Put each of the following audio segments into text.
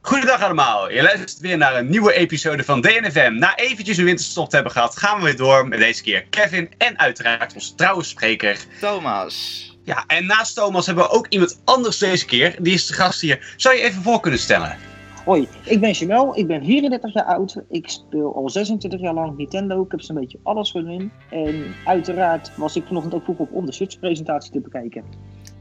Goedendag allemaal, je luistert weer naar een nieuwe episode van DNFM. Na eventjes een winterstop te hebben gehad, gaan we weer door met deze keer Kevin en uiteraard onze trouwe spreker Thomas. Ja, en naast Thomas hebben we ook iemand anders deze keer. Die is de gast hier. Zou je even voor kunnen stellen? Hoi, ik ben Jamel, ik ben 34 jaar oud. Ik speel al 26 jaar lang Nintendo. Ik heb zo'n beetje alles voor in. En uiteraard was ik vanochtend ook vroeg op om de Switch-presentatie te bekijken.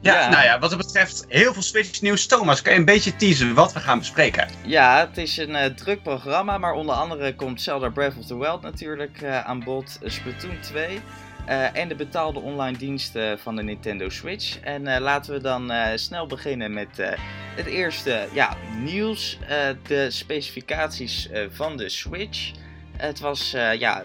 Ja, Ja. nou ja, wat dat betreft heel veel Switch nieuws. Thomas, kan je een beetje teasen wat we gaan bespreken? Ja, het is een eh, druk programma, maar onder andere komt Zelda Breath of the Wild natuurlijk eh, aan bod, Splatoon 2 eh, en de betaalde online diensten van de Nintendo Switch. En eh, laten we dan eh, snel beginnen met het eerste ja, nieuws, de specificaties van de Switch. Het was ja,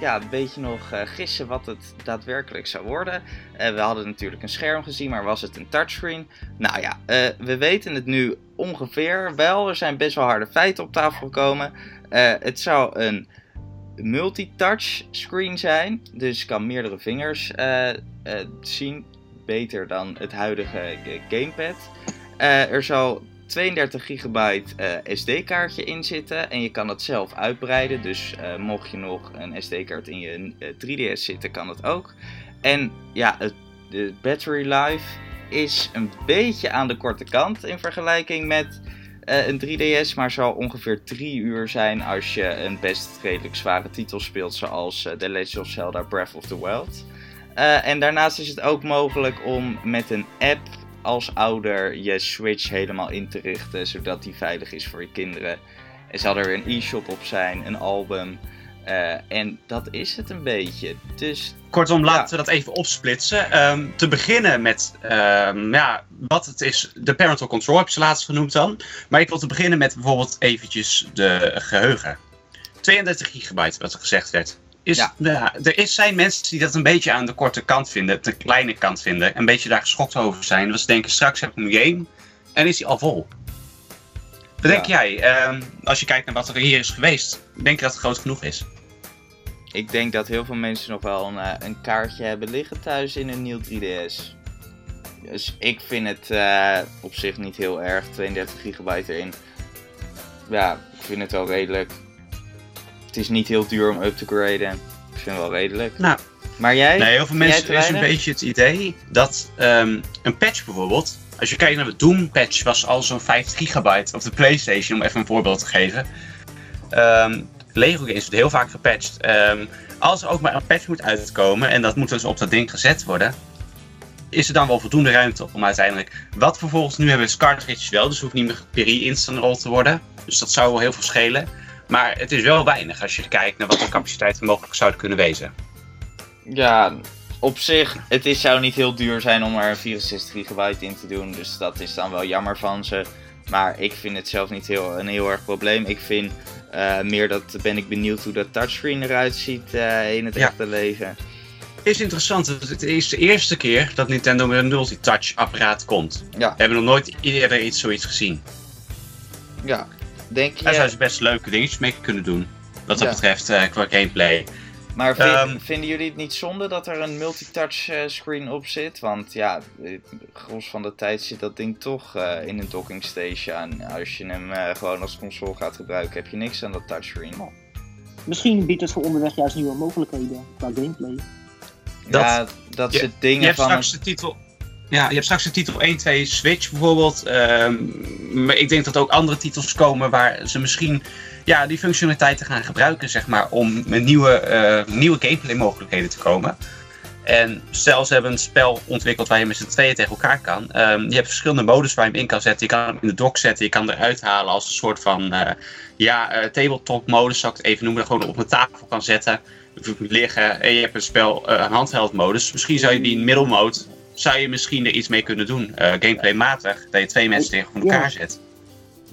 ja, een beetje nog gissen wat het daadwerkelijk zou worden. We hadden natuurlijk een scherm gezien, maar was het een touchscreen? Nou ja, we weten het nu ongeveer wel. Er zijn best wel harde feiten op tafel gekomen. Het zou een multitouch screen zijn. Dus kan meerdere vingers eh, eh, zien. Beter dan het huidige eh, gamepad. Er zal 32 gigabyte SD-kaartje in zitten. En je kan het zelf uitbreiden. Dus mocht je nog een SD-kaart in je eh, 3DS zitten, kan het ook. En ja, het, de battery life is een beetje aan de korte kant in vergelijking met eh, een 3DS, maar zal ongeveer 3 uur zijn als je een best redelijk zware titel speelt, zoals eh, The Legend of Zelda Breath of the Wild. Eh, en daarnaast is het ook mogelijk om met een app als ouder je Switch helemaal in te richten, zodat die veilig is voor je kinderen. Er zal er een e-shop op zijn, een album. Eh, en dat is het een beetje. Dus Kortom, Ja. laten we dat even opsplitsen. Ehm, te beginnen met ehm, ja, wat het is. De parental control heb je ze laatst genoemd dan. Maar ik wil te beginnen met bijvoorbeeld eventjes de geheugen. 32 gigabyte, wat er gezegd werd. Is, Ja. ja, er is, zijn mensen die dat een beetje aan de korte kant vinden, de kleine kant vinden. Een beetje daar geschokt over zijn. Dat ze denken, straks heb ik een game en is die al vol. Wat denk Ja. jij, ehm, als je kijkt naar wat er hier is geweest, denk je dat het groot genoeg is? Ik denk dat heel veel mensen nog wel een, eh, een kaartje hebben liggen thuis in een nieuw 3DS. Dus ik vind het eh, op zich niet heel erg. 32 gigabyte erin. Ja, ik vind het wel redelijk. Het is niet heel duur om up te graden. Ik vind het wel redelijk. Nou, Maar jij? Nee, heel veel mensen is een beetje het idee dat ehm, een patch bijvoorbeeld. Als je kijkt naar de Doom patch, was al zo'n 50 gigabyte op de PlayStation, om even een voorbeeld te geven. Ehm, Lego games wordt heel vaak gepatcht. Ehm, als er ook maar een patch moet uitkomen, en dat moet dus op dat ding gezet worden, is er dan wel voldoende ruimte om uiteindelijk. Wat vervolgens nu hebben is cartridges wel, dus hoeft niet meer per instant roll te worden. Dus dat zou wel heel veel schelen. Maar het is wel weinig als je kijkt naar wat de capaciteiten mogelijk zouden kunnen wezen. Ja, op zich, het is, zou niet heel duur zijn om er een 64 gigabyte in te doen. Dus dat is dan wel jammer van ze. Maar ik vind het zelf niet heel, een heel erg probleem. Ik vind eh, meer dat ben ik benieuwd hoe dat touchscreen eruit ziet eh, in het Ja. echte leven. is interessant. Het is de eerste keer dat Nintendo met een multitouch apparaat komt. Ja. We hebben nog nooit eerder iets zoiets gezien. Ja, denk je. Daar zouden ze best leuke dingetjes mee kunnen doen. Wat dat Ja. betreft eh, qua gameplay. Maar vind- Ehm, vinden jullie het niet zonde dat er een multitouch eh, screen op zit? Want ja, eh, gros van de tijd zit dat ding toch eh, in een docking station. Als je hem eh, gewoon als console gaat gebruiken, heb je niks aan dat touchscreen. Misschien biedt het voor onderweg juist nieuwe mogelijkheden qua gameplay. Dat- ja, dat je- soort Je dingen hebt van. straks de titel. Ja, je hebt straks de titel 1, 2 Switch bijvoorbeeld. Ehm, maar ik denk dat er ook andere titels komen waar ze misschien ja, die functionaliteiten gaan gebruiken, zeg maar, om met nieuwe, eh, nieuwe gameplay mogelijkheden te komen. En stel, ze hebben een spel ontwikkeld waar je met z'n tweeën tegen elkaar kan. Ehm, je hebt verschillende modus waar je hem in kan zetten. Je kan hem in de dock zetten, je kan hem eruit halen als een soort van eh, ja, eh, tabletop modus, zou ik het even noemen. Gewoon op een tafel kan zetten, liggen. En je hebt een spel, een handheld modus. Misschien zou je die in middelmode, zou je misschien er iets mee kunnen doen. eh gameplaymatig, dat je twee mensen tegen elkaar Ja. zet.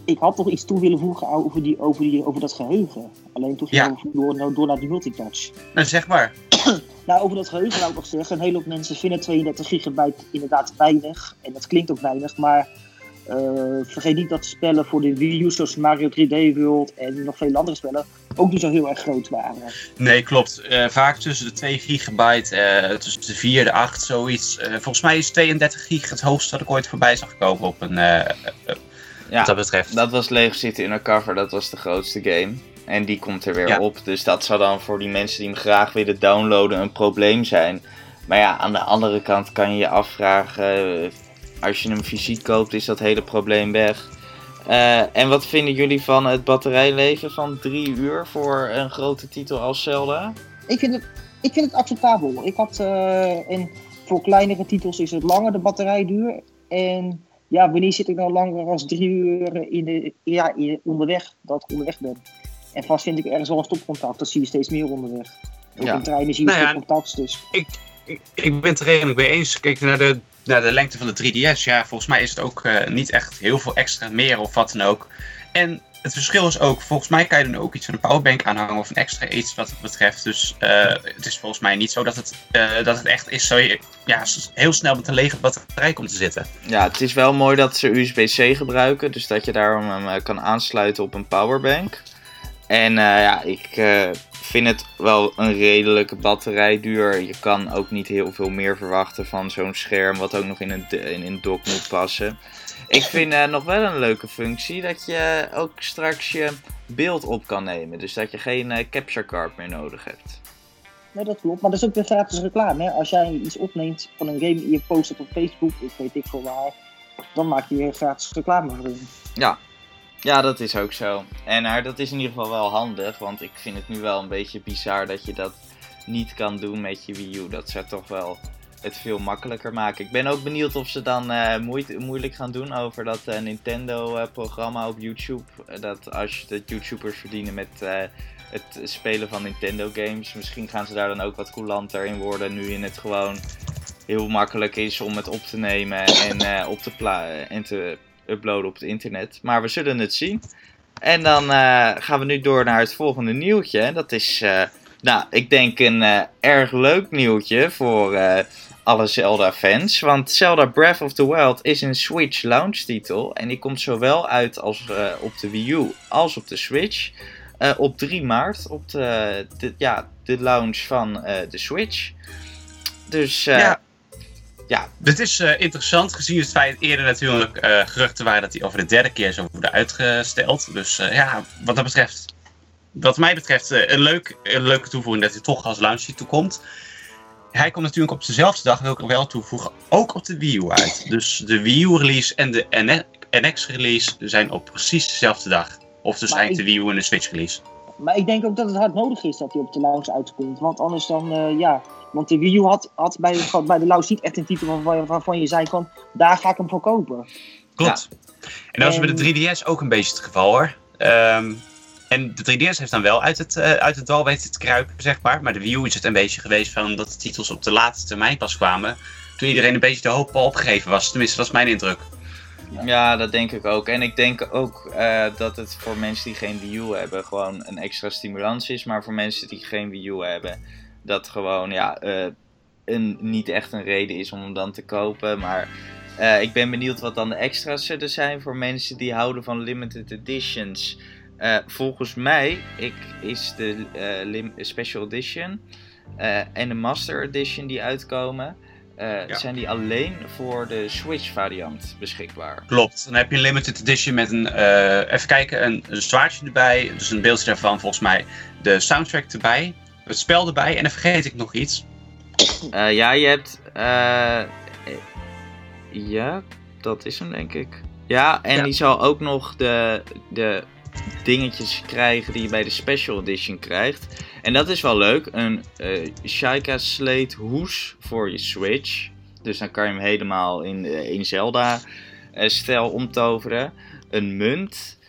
Ik had toch iets toe willen voegen over, die, over, die, over dat geheugen. Alleen toen ging Ja. door, nou, door naar die multitouch. Nou, zeg maar. Nou, over dat geheugen wou ik nog zeggen. Een hele hoop mensen vinden 32 gigabyte inderdaad weinig. En dat klinkt ook weinig. Maar vergeet niet dat spellen voor de Wii U, zoals Mario 3D World en nog veel andere spellen, ook niet zo heel erg groot waren. Nee, klopt. vaak tussen de 2 gigabyte, tussen de 4 en de 8, zoiets. volgens mij is 32 gig het hoogste dat ik ooit voorbij zag komen op een... ja, dat betreft. dat was Lego City Undercover, dat was de grootste game. En die komt er weer op. Dus dat zou dan voor die mensen die hem graag willen downloaden een probleem zijn. Maar ja, aan de andere kant kan je je afvragen. Eh, als je hem fysiek koopt, is dat hele probleem weg. Uh, en wat vinden jullie van het batterijleven van drie uur voor een grote titel als Zelda? Ik vind het, ik vind het acceptabel. Ik had, uh, en voor kleinere titels is het langer de batterijduur. En ja, wanneer zit ik nou langer als drie uur in de, ja, in, onderweg, dat ik onderweg ben? En vast vind ik ergens wel een stopcontact. Dat zie je steeds meer onderweg. Op ja. een trein zie je nou stopcontact. Dus. Ik, ik, ik ben het er redelijk mee eens. Kijk naar de, naar de lengte van de 3DS. Ja, volgens mij is het ook uh, niet echt heel veel extra meer of wat dan ook. En het verschil is ook, volgens mij kan je dan ook iets van een powerbank aanhangen of een extra iets wat het betreft. Dus uh, het is volgens mij niet zo dat het, uh, dat het echt is zo ja, heel snel met een lege batterij komt te zitten. Ja, het is wel mooi dat ze USB-C gebruiken, dus dat je daarom kan aansluiten op een powerbank. En ja, ik vind het wel een redelijke batterijduur. Je kan ook niet heel veel meer verwachten van zo'n scherm, wat ook nog in een, in een dock moet passen. Ik vind uh, nog wel een leuke functie dat je ook straks je beeld op kan nemen. Dus dat je geen capture card meer nodig hebt. Nee, dat klopt. Maar dat is ook weer gratis reclame. Hè? Als jij iets opneemt van een game en je post het op Facebook, ik weet ik veel waar, dan maak je gratis reclame voor. Ja, ja, dat is ook zo. En dat is in ieder geval wel handig, want ik vind het nu wel een beetje bizar dat je dat niet kan doen met je Wii U. Dat zou toch wel het veel makkelijker maken. Ik ben ook benieuwd of ze dan uh, moeilijk gaan doen over dat uh, Nintendo-programma op YouTube. Dat als de YouTubers verdienen met het spelen van Nintendo-games, misschien gaan ze daar dan ook wat coulanter in worden. Nu in het gewoon heel makkelijk is om het op te nemen en, op te, en te uploaden op het internet. Maar we zullen het zien. En dan uh, gaan we nu door naar het volgende nieuwtje. En dat is, uh, nou, ik denk een uh, erg leuk nieuwtje voor alle Zelda-fans. Want Zelda Breath of the Wild is een Switch launch-titel. En die komt zowel uit als, op de Wii U als op de Switch. op 3 maart, op de, de, ja, de launch van de Switch. Dus ja ja, dit is uh, interessant gezien het feit eerder natuurlijk uh, geruchten waren dat hij over de derde keer zou worden uitgesteld. Dus uh, ja, wat dat betreft, wat mij betreft, een, leuk, een leuke toevoeging dat hij toch als launch toekomt. Hij komt natuurlijk op dezelfde dag, wil ik er wel toevoegen, ook op de Wii U uit. Dus de Wii U release en de NX release zijn op precies dezelfde dag. Of dus eigenlijk de Wii U en de Switch release. Maar ik denk ook dat het hard nodig is dat hij op de launch uitkomt. Want anders dan, ja, want de Wii U had, had bij, bij de Laus niet echt een titel waarvan, waarvan je zei van, daar ga ik hem voor kopen. Klopt. En dat is bij de 3DS ook een beetje het geval hoor. Um, en de 3DS heeft dan wel uit het, uh, uit het dal weten te kruipen, zeg maar. Maar de Wii U is het een beetje geweest van dat de titels op de laatste termijn pas kwamen. Toen iedereen een beetje de hoop al opgegeven was. Tenminste, dat is mijn indruk. Ja, dat denk ik ook. En ik denk ook uh, dat het voor mensen die geen Wii U hebben gewoon een extra stimulans is. Maar voor mensen die geen Wii U hebben, dat gewoon ja, uh, een, niet echt een reden is om hem dan te kopen. Maar uh, ik ben benieuwd wat dan de extra's er zijn voor mensen die houden van limited editions. Volgens mij ik, is de special edition en de master edition die uitkomen. Ja. Zijn die alleen voor de Switch variant beschikbaar? Klopt. Dan heb je een limited edition met een, even kijken, een, een zwaardje erbij. Dus een beeldje daarvan, volgens mij de soundtrack erbij het spel erbij en dan vergeet ik nog iets. Uh, ja, je hebt. Ja, dat is hem denk ik. Ja, en die zal ook nog de, de dingetjes krijgen die je bij de Special Edition krijgt. En dat is wel leuk. Een uh, Shaika Slate hoes voor je Switch. Dus dan kan je hem helemaal in, in Zelda-stijl omtoveren. Een munt.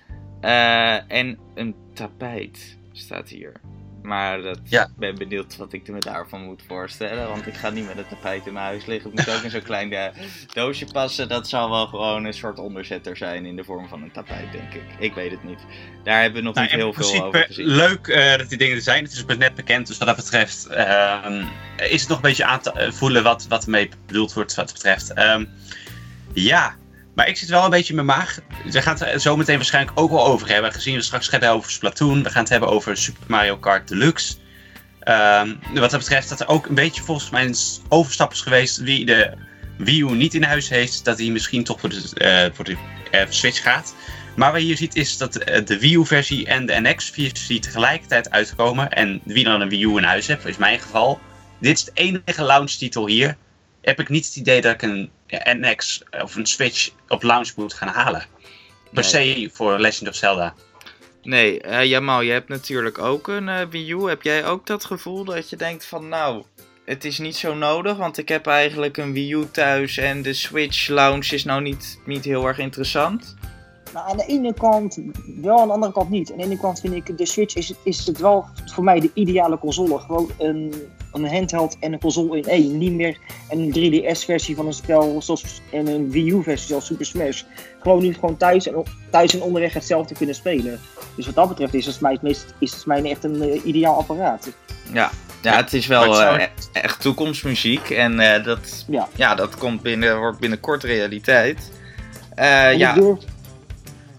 en een tapijt staat hier. Maar dat, ik ben benieuwd wat ik me daarvan moet voorstellen. Want ik ga niet met het tapijt in mijn huis liggen. Het moet ook in zo'n klein uh, doosje passen. Dat zal wel gewoon een soort onderzetter zijn in de vorm van een tapijt, denk ik. Ik weet het niet. Daar hebben we nog nou, niet heel veel over gezien. Leuk uh, dat die dingen er zijn. Het is net bekend. Dus wat dat betreft uh, is het nog een beetje aan te voelen wat, wat ermee bedoeld wordt wat dat betreft. Um, ja, Maar ik zit wel een beetje in mijn maag. We gaan het zo meteen waarschijnlijk ook wel over hebben. Gezien we straks gaan hebben over Splatoon. We gaan het hebben over Super Mario Kart Deluxe. Um, wat dat betreft dat er ook een beetje volgens mij een overstap is geweest. Wie de Wii U niet in huis heeft, dat hij misschien toch voor de, uh, voor de Switch gaat. Maar wat je hier ziet is dat de Wii U-versie en de NX-versie tegelijkertijd uitkomen. En wie dan een Wii U in huis heeft, is mijn geval. Dit is de enige launch-titel hier. Heb ik niet het idee dat ik een NX of een Switch op launch moet gaan halen. Per se voor Legend of Zelda. Nee, uh, Jamal, je hebt natuurlijk ook een uh, Wii U. Heb jij ook dat gevoel dat je denkt van nou, het is niet zo nodig, want ik heb eigenlijk een Wii U thuis en de Switch launch is nou niet, niet heel erg interessant? Nou, aan de ene kant wel, aan de andere kant niet. Aan de ene kant vind ik de Switch is, is het wel voor mij de ideale console. Gewoon een, een handheld en een console in één. Niet meer een 3DS-versie van een spel zoals en een Wii U-versie zoals Super Smash. Gewoon nu gewoon thuis en, thuis en onderweg hetzelfde kunnen spelen. Dus wat dat betreft is het mij, het meest, is het mij echt een uh, ideaal apparaat. Ja, ja, het is wel uh, echt toekomstmuziek. En uh, dat, ja. ja. dat komt binnen, wordt binnenkort realiteit. ja.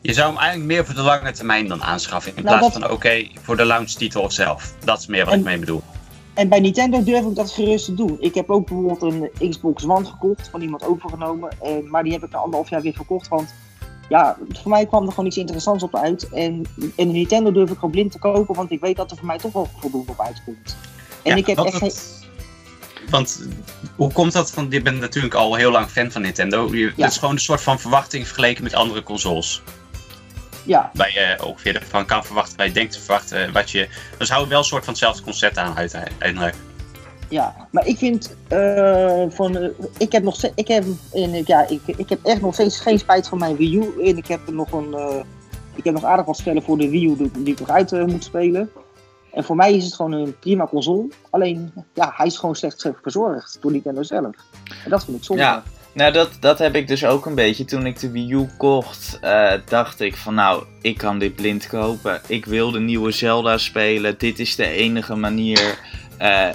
Je zou hem eigenlijk meer voor de lange termijn dan aanschaffen. In nou, plaats van oké, voor de launch titel zelf. Dat is meer wat ik mee bedoel. En bij Nintendo durf ik dat gerust te doen. Ik heb ook bijvoorbeeld een Xbox One gekocht, van iemand overgenomen. En, maar die heb ik na anderhalf jaar weer verkocht. Want ja, voor mij kwam er gewoon iets interessants op uit. En, en de Nintendo durf ik gewoon blind te kopen, want ik weet dat er voor mij toch wel voldoende op uitkomt. En ja, ik heb echt geen... Want hoe komt dat? Want je bent natuurlijk al heel lang fan van Nintendo. Je, ja. Het is gewoon een soort van verwachting vergeleken met andere consoles. Ja. Waar je ongeveer van kan verwachten, waar je denkt te verwachten. Wat je, dus hou wel een soort van hetzelfde concept aan uiteindelijk. Ja, maar ik vind uh, van, uh, ik heb nog ik heb, en, ja, ik, ik heb echt nog steeds geen spijt van mijn Wii U. En ik heb er nog een, uh, ik heb nog aardig wat spellen voor de Wii U die, die ik nog uit moet spelen. En voor mij is het gewoon een prima console. Alleen, ja, hij is gewoon slecht verzorgd door Nintendo zelf. En dat vind ik zonde. Ja. Nou, dat, dat heb ik dus ook een beetje. Toen ik de Wii U kocht, uh, dacht ik van nou, ik kan dit blind kopen. Ik wil de nieuwe Zelda spelen. Dit is de enige manier. Uh,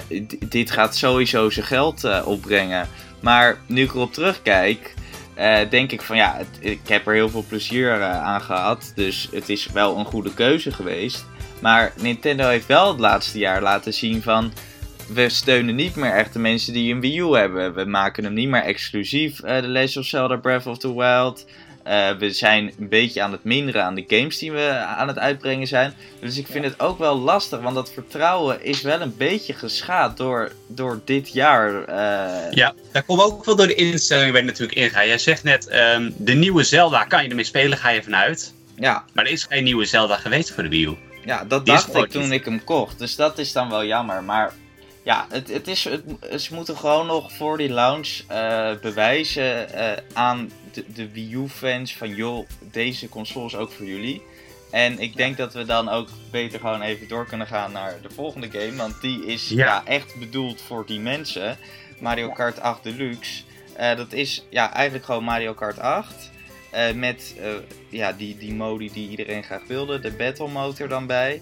dit gaat sowieso zijn geld uh, opbrengen. Maar nu ik erop terugkijk, denk ik van ja, ik heb er heel veel plezier aan gehad. Dus het is wel een goede keuze geweest. Maar Nintendo heeft wel het laatste jaar laten zien van we steunen niet meer echt de mensen die een Wii U hebben. We maken hem niet meer exclusief, uh, The Legend of Zelda Breath of the Wild. Uh, we zijn een beetje aan het minderen aan de games die we aan het uitbrengen zijn. Dus ik vind het ook wel lastig, want dat vertrouwen is wel een beetje geschaad door, door dit jaar. Uh... Ja, daar komt ook wel door de instellingen waar je natuurlijk ingaat. Jij zegt net, um, de nieuwe Zelda kan je ermee spelen, ga je vanuit. Ja. Maar er is geen nieuwe Zelda geweest voor de Wii U. Ja, dat dacht ik toen ik hem kocht. Dus dat is dan wel jammer. Maar ja, het, het is, het, ze moeten gewoon nog voor die launch uh, bewijzen uh, aan de, de Wii U-fans van joh, deze console is ook voor jullie. En ik denk dat we dan ook beter gewoon even door kunnen gaan naar de volgende game. Want die is ja. ja echt bedoeld voor die mensen. Mario Kart 8 Deluxe. Uh, dat is ja, eigenlijk gewoon Mario Kart 8. met ja, die, die modi die iedereen graag wilde. De Battle Motor dan bij.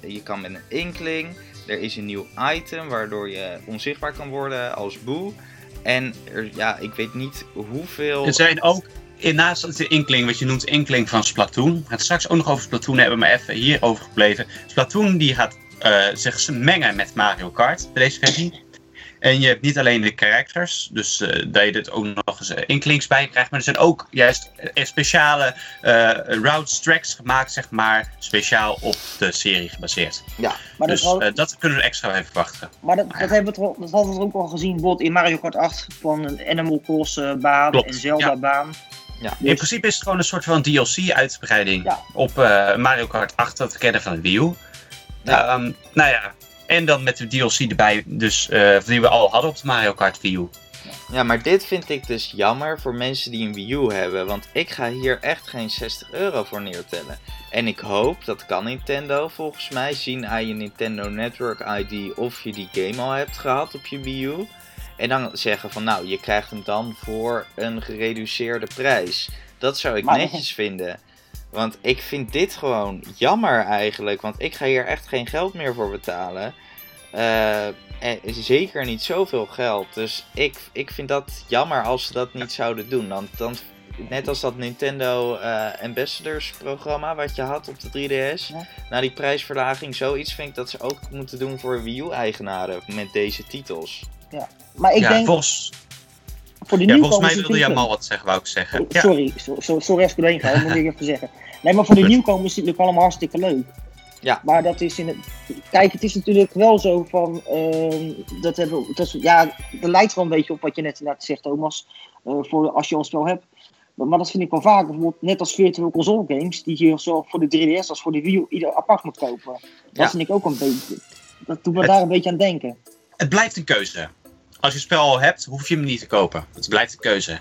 je kan met een Inkling. Er is een nieuw item waardoor je onzichtbaar kan worden als boe. En er, ja, ik weet niet hoeveel. Er zijn ook, naast de inkling, wat je noemt inkling van Splatoon. Het straks ook nog over Splatoon hebben, maar even hierover gebleven. Splatoon die gaat uh, zich mengen met Mario Kart, deze versie. En je hebt niet alleen de characters, dus uh, dat je er ook nog eens uh, inklings bij krijgt. Maar er zijn ook juist uh, speciale routes, tracks gemaakt, zeg maar, speciaal op de serie gebaseerd. Ja, maar dus dat, dat kunnen we extra even verwachten. Maar dat, dat, hebben we toch, dat hadden we ook al gezien, bijvoorbeeld in Mario Kart 8 van een Animal Cross baan Klopt, en Zelda ja. baan. Ja. Dus... In principe is het gewoon een soort van DLC-uitbreiding ja. op Mario Kart 8 dat we kennen van het Wii U. Ja. Um, nou ja, en dan met de DLC erbij, dus, uh, die we al hadden op de Mario Kart Wii U. Ja, maar dit vind ik dus jammer voor mensen die een Wii U hebben. Want ik ga hier echt geen 60 euro voor neertellen. En ik hoop, dat kan Nintendo volgens mij, zien aan je Nintendo Network ID of je die game al hebt gehad op je Wii U. En dan zeggen van nou, je krijgt hem dan voor een gereduceerde prijs. Dat zou ik maar... netjes vinden. Want ik vind dit gewoon jammer eigenlijk. Want ik ga hier echt geen geld meer voor betalen. Uh, en zeker niet zoveel geld. Dus ik, ik vind dat jammer als ze dat niet zouden doen. Dan, dan net als dat Nintendo eh, Ambassadors programma wat je had op de 3DS. Ja. Na die prijsverlaging, zoiets vind ik dat ze ook moeten doen voor Wii U-eigenaren met deze titels. Maar ik ja, denk, volgens, voor de ja, volgens mij wilde jij mal wat zeggen, wou ik zeggen. Oh, Ja, Sorry, so, so, sorry als ik erheen ga, dat moet ik even zeggen. Nee, maar voor de nieuwkomers is het natuurlijk allemaal hartstikke leuk. Ja. Maar dat is in het. Kijk, het is natuurlijk wel zo van. ehm, dat hebben, dat is, ja, dat lijkt wel een beetje op wat je net, net zegt, Thomas. eh, voor als je een spel hebt. Maar, maar dat vind ik wel vaak. Bijvoorbeeld, net als virtual console games, die je zowel voor de 3DS als voor de Wii U ieder apart moet kopen. Dat Ja. vind ik ook een beetje. Dat doet me Het- daar een beetje aan denken. het blijft een keuze. Als je het spel al hebt, hoef je hem niet te kopen. Het blijft een keuze.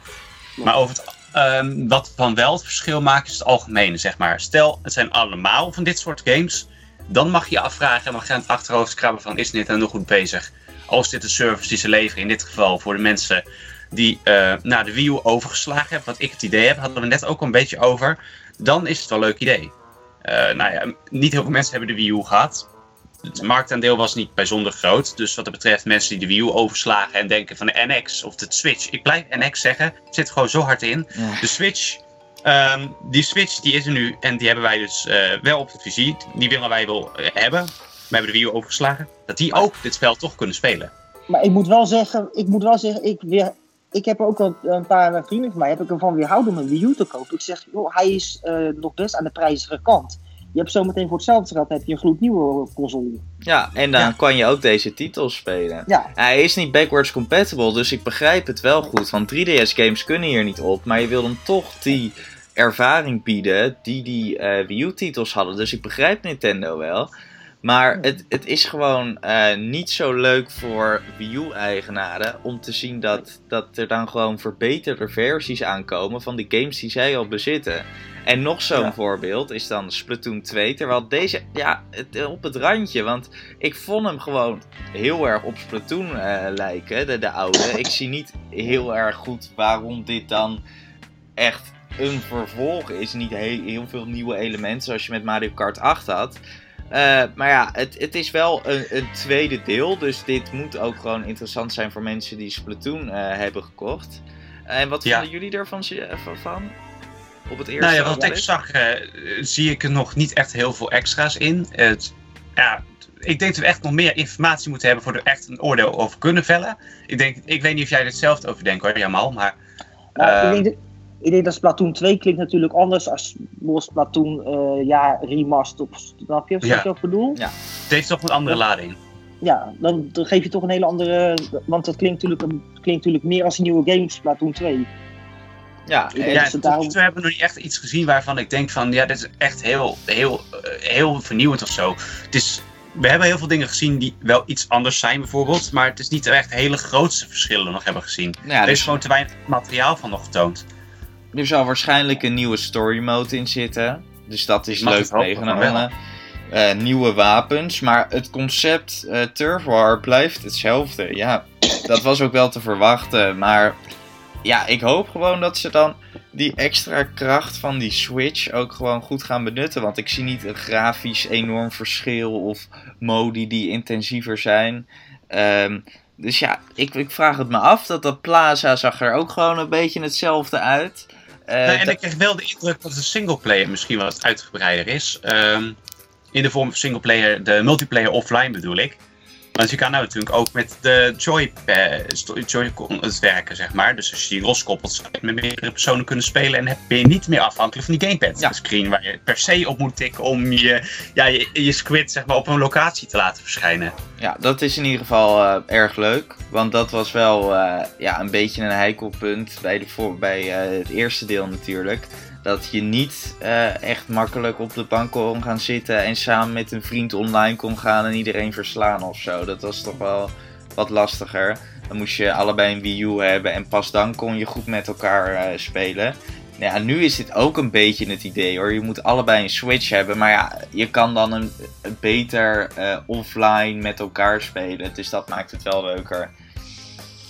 Maar over het, ehm, wat dan wel het verschil maakt, is het algemene, zeg maar. Stel, het zijn allemaal van dit soort games. Dan mag je je afvragen en mag je aan het achterhoofd krabben van, is Nintendo goed bezig? Als dit een service die ze leveren, in dit geval voor de mensen die eh naar de Wii U overgeslagen hebben, wat ik het idee heb, hadden we net ook een beetje over, dan is het wel een leuk idee. Eh, nou ja, niet heel veel mensen hebben de Wii U gehad. Het marktaandeel was niet bijzonder groot. Dus wat dat betreft mensen die de Wii U overslagen en denken van de NX of de Switch. Ik blijf NX zeggen, het zit gewoon zo hard in. Ja. De Switch, ehm, die Switch die is er nu en die hebben wij dus eh, wel op het vizier. Die willen wij wel eh, hebben. We hebben de Wii U overgeslagen. Dat die ook dit spel toch kunnen spelen. Maar ik moet wel zeggen, ik moet wel zeggen, ik, weer, ik heb ook al een paar vrienden van mij, heb ik ervan weerhouden om een Wii U te kopen. Ik zeg, joh, hij is eh, nog best aan de prijzige kant. Je hebt zometeen voor hetzelfde geld heb je een gloednieuwe console. Ja, en dan Ja. kan je ook deze titels spelen. Ja, Hij is niet backwards compatible, dus ik begrijp het wel goed. Want 3DS games kunnen hier niet op, maar je wil hem toch die ervaring bieden die die eh, Wii U titels hadden. Dus ik begrijp Nintendo wel. Maar het, het is gewoon eh, niet zo leuk voor Wii U-eigenaren om te zien dat, dat er dan gewoon verbeterde versies aankomen van de games die zij al bezitten. En nog zo'n Ja. voorbeeld is dan Splatoon 2. Terwijl deze, ja, het, op het randje. Want ik vond hem gewoon heel erg op Splatoon eh, lijken, de, de oude. Ik zie niet heel erg goed waarom dit dan echt een vervolg is. Niet heel, heel veel nieuwe elementen zoals je met Mario Kart 8 had. Eh, maar ja, het, het is wel een, een tweede deel. Dus dit moet ook gewoon interessant zijn voor mensen die Splatoon eh, hebben gekocht. En wat Ja. vonden jullie ervan? eh, van- van? Op het eerste Nou ja, wat ik zag, eh, zie ik er nog niet echt heel veel extra's in. Het, ja, ik denk dat we echt nog meer informatie moeten hebben voor er echt een oordeel over kunnen vellen. Ik, denk, ik weet niet of jij er hetzelfde over denkt hoor, Jamal, maar... nou, eh, ik, denk dat, ik denk dat Splatoon 2 klinkt natuurlijk anders als Splatoon eh, ja, remastered of snap je wat Ja. ik ook bedoel? het heeft toch een andere lading. Ja, dan, dan geef je toch een hele andere, want dat klinkt natuurlijk, een- klinkt natuurlijk meer als een nieuwe game Splatoon 2. Ja, Ik Ja, tot daarom- toe hebben we nog niet echt iets gezien waarvan ik denk van, ja, dit is echt heel, heel, eh, heel vernieuwend of zo. Het is, we hebben heel veel dingen gezien die wel iets anders zijn bijvoorbeeld, maar het is niet echt hele grootste verschillen nog hebben gezien. nou ja, er dus- is gewoon te weinig materiaal van nog getoond. Er zal waarschijnlijk een nieuwe story mode in zitten. Dus dat is mag leuk het hopen meegenomen. van Eh, nieuwe wapens. Maar het concept eh Turf War blijft hetzelfde. Ja, dat was ook wel te verwachten. Maar ja, ik hoop gewoon dat ze dan die extra kracht van die Switch ook gewoon goed gaan benutten. Want ik zie niet een grafisch enorm verschil of modi die intensiever zijn. Ehm, dus ja, ik, ik vraag het me af. Dat dat Plaza zag er ook gewoon een beetje hetzelfde uit. Nee, en dat- ik kreeg wel de indruk dat de singleplayer misschien wat uitgebreider is. Ehm, in de vorm van singleplayer, de multiplayer offline bedoel ik. Want je kan nou natuurlijk ook met de Joy, Joy-Con het werken, zeg maar. Dus als je die loskoppelt, zou je met meerdere personen kunnen spelen. En ben je niet meer afhankelijk van die gamepad Ja. screen. Waar je per se op moet tikken om je, ja, je, je squid zeg maar, op een locatie te laten verschijnen. Ja, dat is in ieder geval eh, erg leuk. Want dat was wel eh, ja, een beetje een heikelpunt bij, de voor, bij eh, het eerste deel natuurlijk. Dat je niet eh, echt makkelijk op de bank kon gaan zitten en samen met een vriend online kon gaan en iedereen verslaan of zo. Dat was toch wel wat lastiger. Dan moest je allebei een Wii U hebben en pas dan kon je goed met elkaar eh, spelen. Nou Ja, nu is dit ook een beetje het idee hoor. Je moet allebei een Switch hebben. Maar ja, je kan dan een, beter eh, offline met elkaar spelen. Dus dat maakt het wel leuker.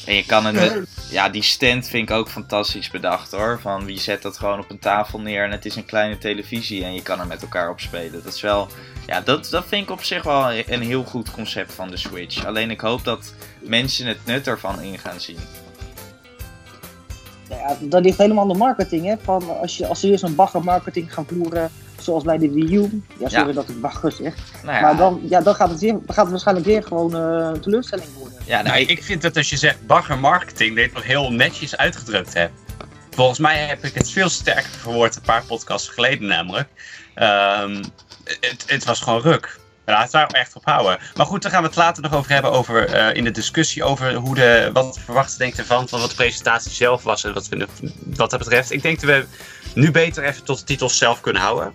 En je kan het ja, die stand vind ik ook fantastisch bedacht hoor. Van wie zet dat gewoon op een tafel neer en het is een kleine televisie en je kan er met elkaar op spelen. Dat is wel, ja, dat, dat vind ik op zich wel een heel goed concept van de Switch. Alleen ik hoop dat mensen het nut ervan in gaan zien. Ja, dat ligt helemaal aan de marketing. Hè? Van als, je, als ze eerst een bagger marketing gaan voeren, zoals bij de Wii U. Ja, sorry Ja. dat ik bagger zeg. Nou ja, Maar dan, ja, dan, gaat het weer, gaat het waarschijnlijk weer gewoon een teleurstelling worden. ja, nou, ik, ik vind dat als je zegt bagger marketing, dat je het nog heel netjes uitgedrukt hebt. Volgens mij heb ik het veel sterker verwoord een paar podcasts geleden namelijk. Ehm, het, het was gewoon ruk. Laten we daar echt op houden. Maar goed, daar gaan we het later nog over hebben. Over, eh, in de discussie over hoe de, wat verwachten denkt ervan. Van wat de presentatie zelf was. En wat, we, wat dat betreft. Ik denk dat we nu beter even tot de titels zelf kunnen houden.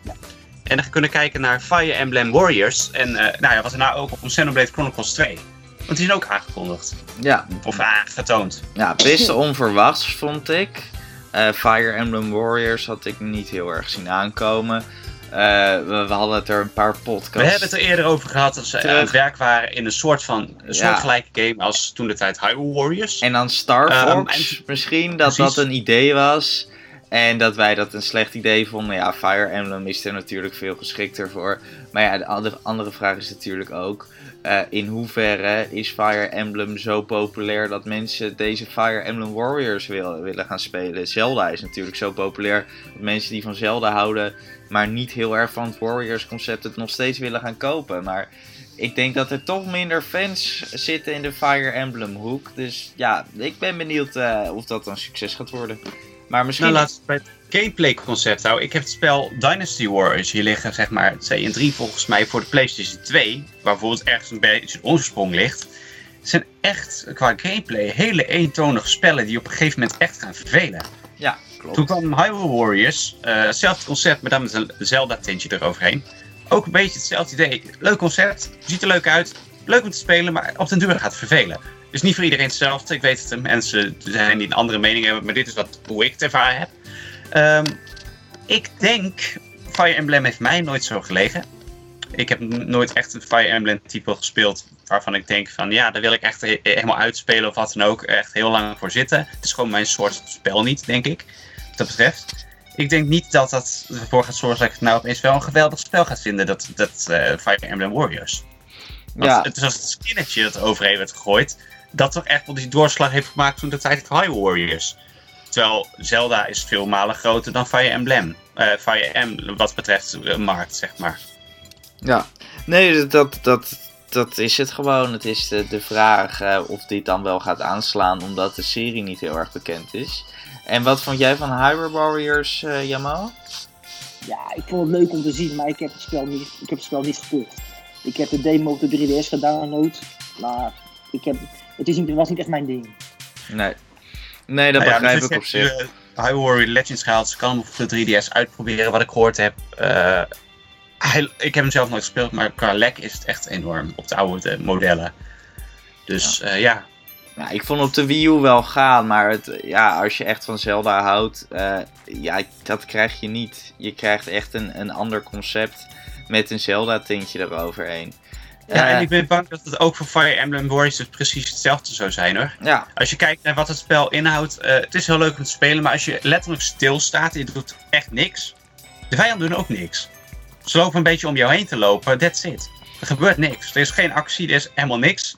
En dan kunnen kijken naar Fire Emblem Warriors. En eh, nou ja, wat er nou ook op Xenoblade Chronicles 2. Want die zijn ook aangekondigd. ja, Of aangetoond. ja, best onverwachts vond ik. Eh, Fire Emblem Warriors had ik niet heel erg zien aankomen. Eh, we, we hadden het er een paar podcasts. We hebben het er eerder over gehad dat ze aan het werk waren in een soort van een soortgelijke game als toen de tijd Hyrule Warriors. En dan Star Ehm, Fox, en- misschien dat Precies. dat een idee was. En dat wij dat een slecht idee vonden. Ja, Fire Emblem is er natuurlijk veel geschikter voor. Maar ja, de andere, andere vraag is natuurlijk ook... eh, in hoeverre is Fire Emblem zo populair dat mensen deze Fire Emblem Warriors wil, willen gaan spelen? Zelda is natuurlijk zo populair dat mensen die van Zelda houden... maar niet heel erg van het Warriors concept het nog steeds willen gaan kopen. Maar ik denk dat er toch minder fans zitten in de Fire Emblem hoek. Dus ja, ik ben benieuwd eh, of dat een succes gaat worden. Maar misschien... Nou, het bij het gameplay concept houden. Ik heb het spel Dynasty Warriors hier liggen, zeg maar, 2 en 3 volgens mij voor de PlayStation 2. Waar bijvoorbeeld ergens een beetje een oorsprong ligt. Het zijn echt, qua gameplay, hele eentonige spellen die op een gegeven moment echt gaan vervelen. Ja, Toen kwam Hyrule Warriors, eh, hetzelfde concept, maar dan met een Zelda-tintje eroverheen. Ook een beetje hetzelfde idee. Leuk concept, ziet er leuk uit, leuk om te spelen, maar op den duur gaat het vervelen. Dus niet voor iedereen hetzelfde. Ik weet dat er mensen zijn die een andere mening hebben, maar dit is wat, hoe ik het ervaren heb. Ehm, ik denk, Fire Emblem heeft mij nooit zo gelegen. Ik heb nooit echt een Fire Emblem type gespeeld waarvan ik denk van ja, daar wil ik echt he- helemaal uitspelen of wat dan ook. Echt heel lang voor zitten. Het is gewoon mijn soort spel niet, denk ik. Dat betreft. Ik denk niet dat dat ervoor gaat zorgen dat ik het nou opeens wel een geweldig spel gaat vinden, dat, dat eh, Fire Emblem Warriors. Want Ja, het is als het skinnetje dat overheen werd gegooid, dat toch echt wel die doorslag heeft gemaakt toen de tijd van Hyrule Warriors. Terwijl Zelda is veel malen groter dan Fire Emblem. Eh, Fire Emblem wat betreft de markt, zeg maar. ja. Nee, dat, dat, dat is het gewoon. Het is de, de vraag eh, of dit dan wel gaat aanslaan, omdat de serie niet heel erg bekend is. En wat vond jij van Hyrule Warriors, eh Jamal? Ja, ik vond het leuk om te zien, maar ik heb het spel niet, ik heb het spel niet gekocht. Ik heb de demo op de 3DS gedownload, maar ik heb, het is niet, was niet echt mijn ding. Nee. Nee, dat Nou ja, begrijp dus ik op zich. hebt, eh, Hyrule Warriors Legends gehaald, ze kan hem op de 3DS uitproberen, wat ik gehoord heb. Eh, hij- ik heb hem zelf nooit gespeeld, maar qua lek is het echt enorm op de oude modellen. Dus ja, ja. Ja, ik vond op de Wii U wel gaan, maar het, ja, als je echt van Zelda houdt, eh, ja, dat krijg je niet. Je krijgt echt een, een ander concept met een Zelda-tintje eroverheen. Ja, Eh, en ik ben bang dat het ook voor Fire Emblem Warriors precies hetzelfde zou zijn hoor. ja, Als je kijkt naar wat het spel inhoudt, eh, het is heel leuk om te spelen, maar als je letterlijk stilstaat en je doet echt niks, de vijanden doen ook niks. Ze lopen een beetje om jou heen te lopen, that's it. Er gebeurt niks. Er is geen actie, er is helemaal niks.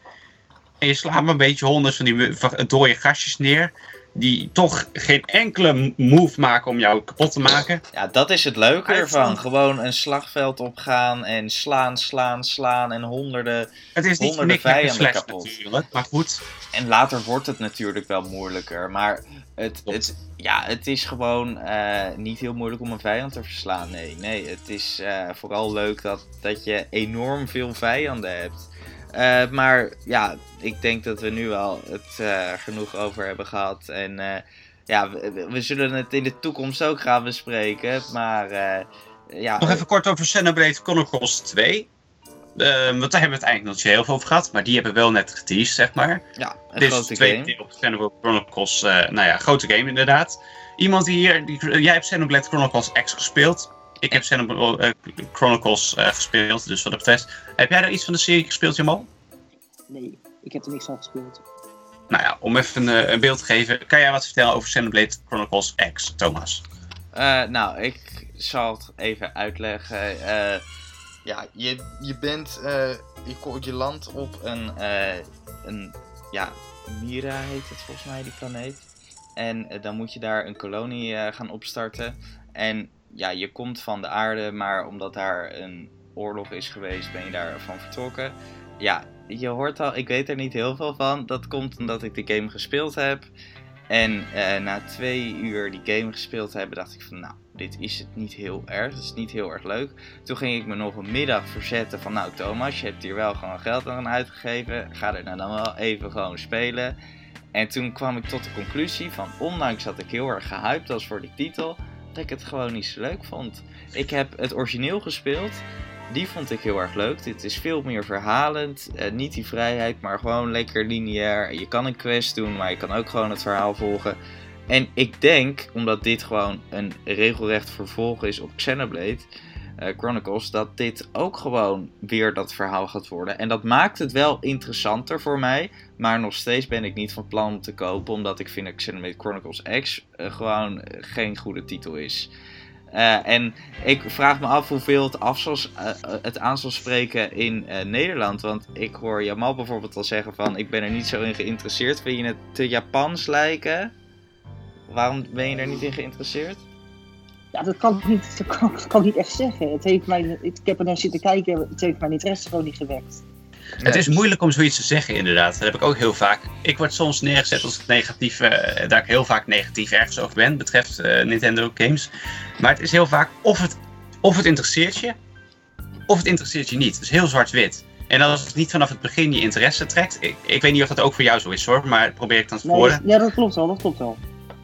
En je slaat maar een beetje honderd van die dode gastjes neer, die toch geen enkele move maken om jou kapot te maken. ja, dat is het leuke ervan. Gewoon een slagveld opgaan en slaan, slaan, slaan en honderden. Het is niet Honderden vijanden kapot. natuurlijk, maar goed. En later wordt het natuurlijk wel moeilijker, maar het, het, ja, het is gewoon eh, niet heel moeilijk om een vijand te verslaan. Nee, nee het is eh, vooral leuk dat, dat je enorm veel vijanden hebt. Eh, maar ja, ik denk dat we nu wel het eh, genoeg over hebben gehad. En eh, ja, we, we zullen het in de toekomst ook gaan bespreken. Maar ja, Nog even kort over Xenoblade Chronicles 2. Ehm, want daar hebben we het eigenlijk nog niet heel veel over gehad, maar die hebben we wel net geteased, zeg maar. ja, een Dit is grote de tweede game. deel op Xenoblade Chronicles, nou ja, grote game inderdaad. Iemand die hier, die, jij hebt Xenoblade Chronicles X gespeeld. Ik heb Xenoblade eh, Chronicles eh, gespeeld, dus wat dat betreft. Heb jij er iets van de serie gespeeld, Jamal? Nee, ik heb er niks van gespeeld. Nou ja, om even een, eh, een beeld te geven, kan jij wat vertellen over Xenoblade Chronicles X, Thomas? Eh, nou, ik zal het even uitleggen. Eh, ja, je, je bent. eh, je, je landt op een. eh, een ja, Mira heet het volgens mij, die planeet. En dan moet je daar een kolonie gaan opstarten. En ja, je komt van de aarde, maar omdat daar een oorlog is geweest, ben je daarvan vertrokken. Ja, je hoort al, ik weet er niet heel veel van. Dat komt omdat ik de game gespeeld heb. En uh, na twee uur die game gespeeld hebben, dacht ik van nou, dit is het niet heel erg. Het is niet heel erg leuk. Toen ging ik me nog een middag verzetten van nou Thomas, je hebt hier wel gewoon geld aan uitgegeven. Ga er nou dan wel even gewoon spelen. En toen kwam ik tot de conclusie van ondanks dat ik heel erg gehyped was voor die titel, dat ik het gewoon niet zo leuk vond. Ik heb het origineel gespeeld. Die vond ik heel erg leuk. Dit is veel meer verhalend. Uh, niet die vrijheid, maar gewoon lekker lineair. Je kan een quest doen, maar je kan ook gewoon het verhaal volgen. En ik denk, omdat dit gewoon een regelrecht vervolg is op Xenoblade Chronicles, dat dit ook gewoon weer dat verhaal gaat worden. En dat maakt het wel interessanter voor mij. Maar nog steeds ben ik niet van plan om te kopen, omdat ik vind dat Chronicles X uh, gewoon geen goede titel is. Uh, en ik vraag me af hoeveel het, af het aan zal spreken in Nederland. Want ik hoor Jamal bijvoorbeeld al zeggen van... ik ben er niet zo in geïnteresseerd. Vind je het te Japans lijken? Waarom ben je er niet in geïnteresseerd? Ja, dat kan ik niet, dat kan, dat kan ik niet echt zeggen. Het heeft mij, ik heb er naar zitten kijken, het heeft mijn interesse gewoon niet gewekt. Het is moeilijk om zoiets te zeggen, inderdaad. Dat heb ik ook heel vaak. Ik word soms neergezet als het negatief, uh, dat ik heel vaak negatief ergens over ben, betreft uh, Nintendo games. Maar het is heel vaak of het, of het interesseert je, of het interesseert je niet. Het is heel zwart-wit. En als het niet vanaf het begin je interesse trekt, ik, ik weet niet of dat ook voor jou zo is hoor, maar probeer ik dan te nee, Ja, dat klopt wel, dat klopt wel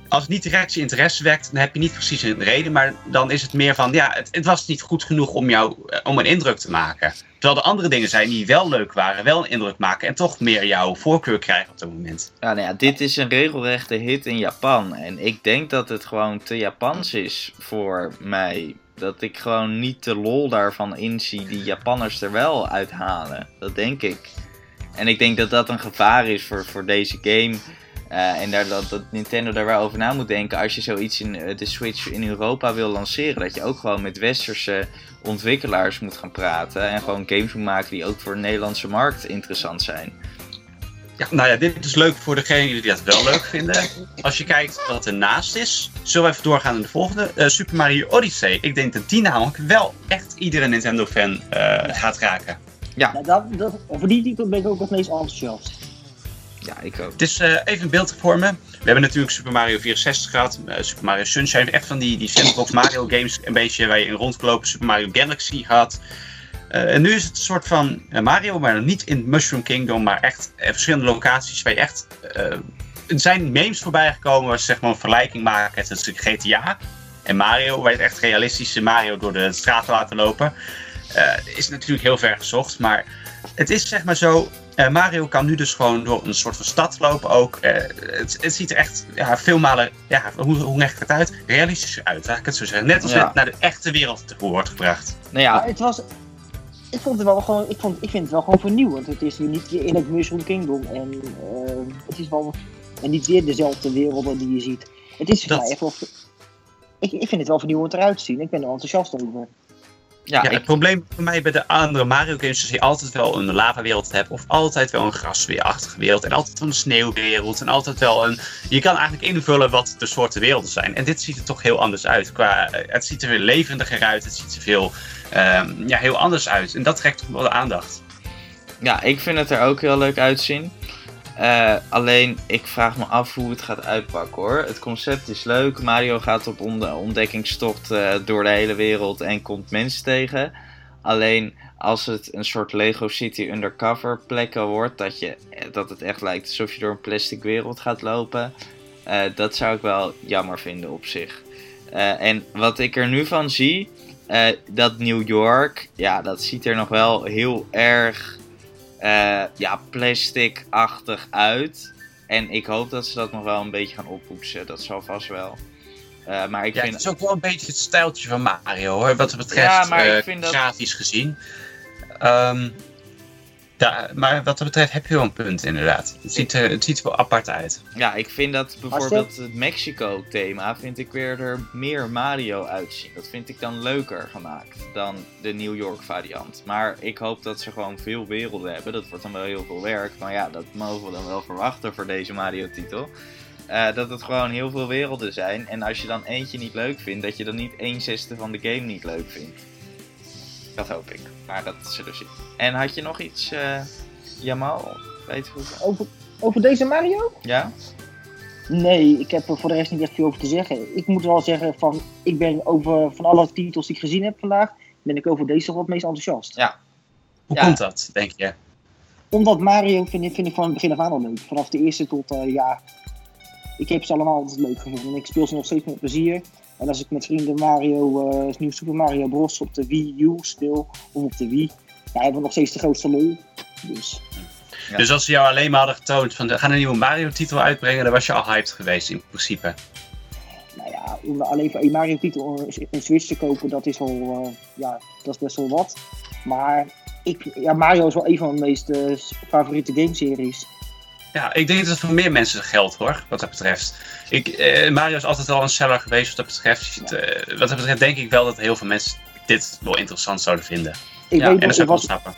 als het niet direct je interesse wekt, dan heb je niet precies een reden. Maar dan is het meer van, ja, het, het, was niet goed genoeg om jou om een indruk te maken. Terwijl er andere dingen zijn die wel leuk waren, wel een indruk maken en toch meer jouw voorkeur krijgen op dat moment. Ja, nou ja, dit is een regelrechte hit in Japan. En ik denk dat het gewoon te Japans is voor mij. Dat ik gewoon niet de lol daarvan inzie die Japanners er wel uithalen. Dat denk ik. En ik denk dat dat een gevaar is voor, voor deze game. Uh, en daar, dat, dat, Nintendo daar wel over na moet denken als je zoiets in uh, de Switch in Europa wil lanceren. Dat je ook gewoon met westerse ontwikkelaars moet gaan praten. En gewoon games moet maken die ook voor de Nederlandse markt interessant zijn. Ja, nou ja, dit is leuk voor degenen die dat wel leuk vinden. Als je kijkt wat ernaast is, zullen we even doorgaan in de volgende. Uh, Super Mario Odyssey. Ik denk dat die namelijk wel echt iedere Nintendo-fan gaat raken. Ja. Nou, dat, dat, voor die titel ben ik ook het meest enthousiast. Ja, ik ook. Het is uh, even een beeld voor me. We hebben natuurlijk Super Mario 64 gehad, uh, Super Mario Sunshine, echt van die, die sandbox Mario games, een beetje waar je in rondgelopen, Super Mario Galaxy had. Uh, en nu is het een soort van Mario, maar niet in Mushroom Kingdom, maar echt verschillende locaties waar je echt... er zijn memes voorbij gekomen waar ze zeg maar een vergelijking maken tussen GTA en Mario, waar je echt realistische Mario door de straat laten lopen. is natuurlijk heel ver gezocht, maar het is zeg maar zo, uh, Mario kan nu dus gewoon door een soort van stad lopen ook. Uh, het, het, ziet er echt ja, veel malen, ja, hoe, hoe leg ik het uit? Realistischer uit, laat ik het zo zeggen. Net als ja. het naar de echte wereld te wordt gebracht. Nou ja. het was, ik vond het wel gewoon, ik, vond, ik vind het wel gewoon vernieuwend. Het is nu niet in het Mushroom Kingdom en uh, het is wel en niet weer dezelfde werelden die je ziet. Het is even, ik, ik vind het wel vernieuwend eruit zien. Ik ben er enthousiast over. Ja, ja het probleem voor mij bij de andere Mario games is dat je altijd wel een lavawereld hebt. Of altijd wel een grasweerachtige wereld. En altijd wel een sneeuwwereld. En altijd wel een... Je kan eigenlijk invullen wat de soorten werelden zijn. En dit ziet er toch heel anders uit. Qua, het ziet er weer levendiger uit. Het ziet er veel um, ja, heel anders uit. En dat trekt toch wel de aandacht. Ja, ik vind het er ook heel leuk uitzien. Uh, alleen, ik vraag me af hoe het gaat uitpakken hoor. Het concept is leuk. Mario gaat op ontdekkingstocht uh, door de hele wereld en komt mensen tegen. Alleen, als het een soort Lego City undercover plekken wordt, dat, je, dat het echt lijkt alsof je door een plastic wereld gaat lopen. Dat zou ik wel jammer vinden op zich. en wat ik er nu van zie, dat New York, ja, dat ziet er nog wel heel erg uh, ja, plastic-achtig uit. En ik hoop dat ze dat nog wel een beetje gaan oppoetsen. Dat zal vast wel. Uh, maar ik ja, vind... Het is ook wel een beetje het stijltje van Mario hoor, wat het betreft ja, maar uh, grafisch dat... gezien. Um, ja, maar wat dat betreft heb je wel een punt inderdaad. Het ziet, er, het ziet er wel apart uit. Ja, ik vind dat bijvoorbeeld het Mexico-thema vind ik weer er meer Mario uitzien. Dat vind ik dan leuker gemaakt dan de New York variant. Maar ik hoop dat ze gewoon veel werelden hebben. Dat wordt dan wel heel veel werk. Maar ja, dat mogen we dan wel verwachten voor deze Mario-titel. Eh, dat het gewoon heel veel werelden zijn. En als je dan eentje niet leuk vindt, dat je dan niet 1 zesde van de game niet leuk vindt. Dat hoop ik. Maar dat zullen we zien. En had je nog iets, uh, Jamal? Weet je hoe... over, over deze Mario? Ja? Nee, ik heb er voor de rest niet echt veel over te zeggen. Ik moet wel zeggen, van, ik ben over van alle titels die ik gezien heb vandaag, ben ik over deze wel het meest enthousiast. Ja. Hoe Ja. komt dat, denk je? Omdat Mario vind ik, vind ik van het begin af aan al leuk. Vanaf de eerste tot, eh, ja, ik heb ze allemaal altijd leuk gevonden. En ik speel ze nog steeds met plezier. En als ik met vrienden Mario, eh nieuw Super Mario Bros. op de Wii U speel, of op de Wii, ja, hebben we nog steeds de grootste lol. Dus Ja. Dus als ze jou alleen maar hadden getoond van, we gaan een nieuwe Mario-titel uitbrengen, dan was je al hyped geweest in principe. nou ja, om alleen voor een Mario titel een Switch te kopen, dat is wel, eh, ja, dat is best wel wat. Maar ik, ja, Mario is wel een van mijn meest eh, favoriete gameseries. Ja, ik denk dat het voor meer mensen geldt hoor, wat dat betreft. Ik, eh, Mario is altijd al een seller geweest wat dat betreft. Eh, wat dat betreft denk ik wel dat heel veel mensen dit wel interessant zouden vinden. Ik, Ja, weet En dat zou ik, wel was, snappen.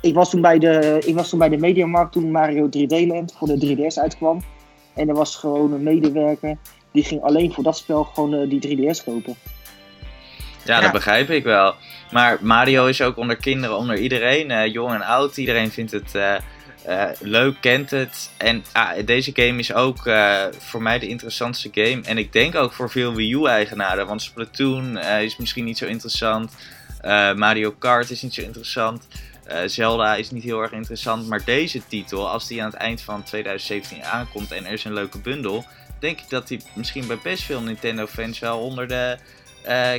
ik, was toen bij de, ik was toen bij de Mediamarkt toen Mario 3D Land voor de 3DS uitkwam. En er was gewoon een medewerker die ging alleen voor dat spel gewoon eh, die 3DS kopen. Ja, Ja. dat begrijp ik wel. Maar Mario is ook onder kinderen, onder iedereen, eh, jong en oud. Iedereen vindt het eh, eh, leuk, kent het. En ah, deze game is ook eh, voor mij de interessantste game. En ik denk ook voor veel Wii U-eigenaren. Want Splatoon eh, is misschien niet zo interessant. Mario Kart is niet zo interessant. Zelda is niet heel erg interessant. Maar deze titel, als die aan het eind van 2017 aankomt en er is een leuke bundel. Denk ik dat die misschien bij best veel Nintendo-fans wel onder de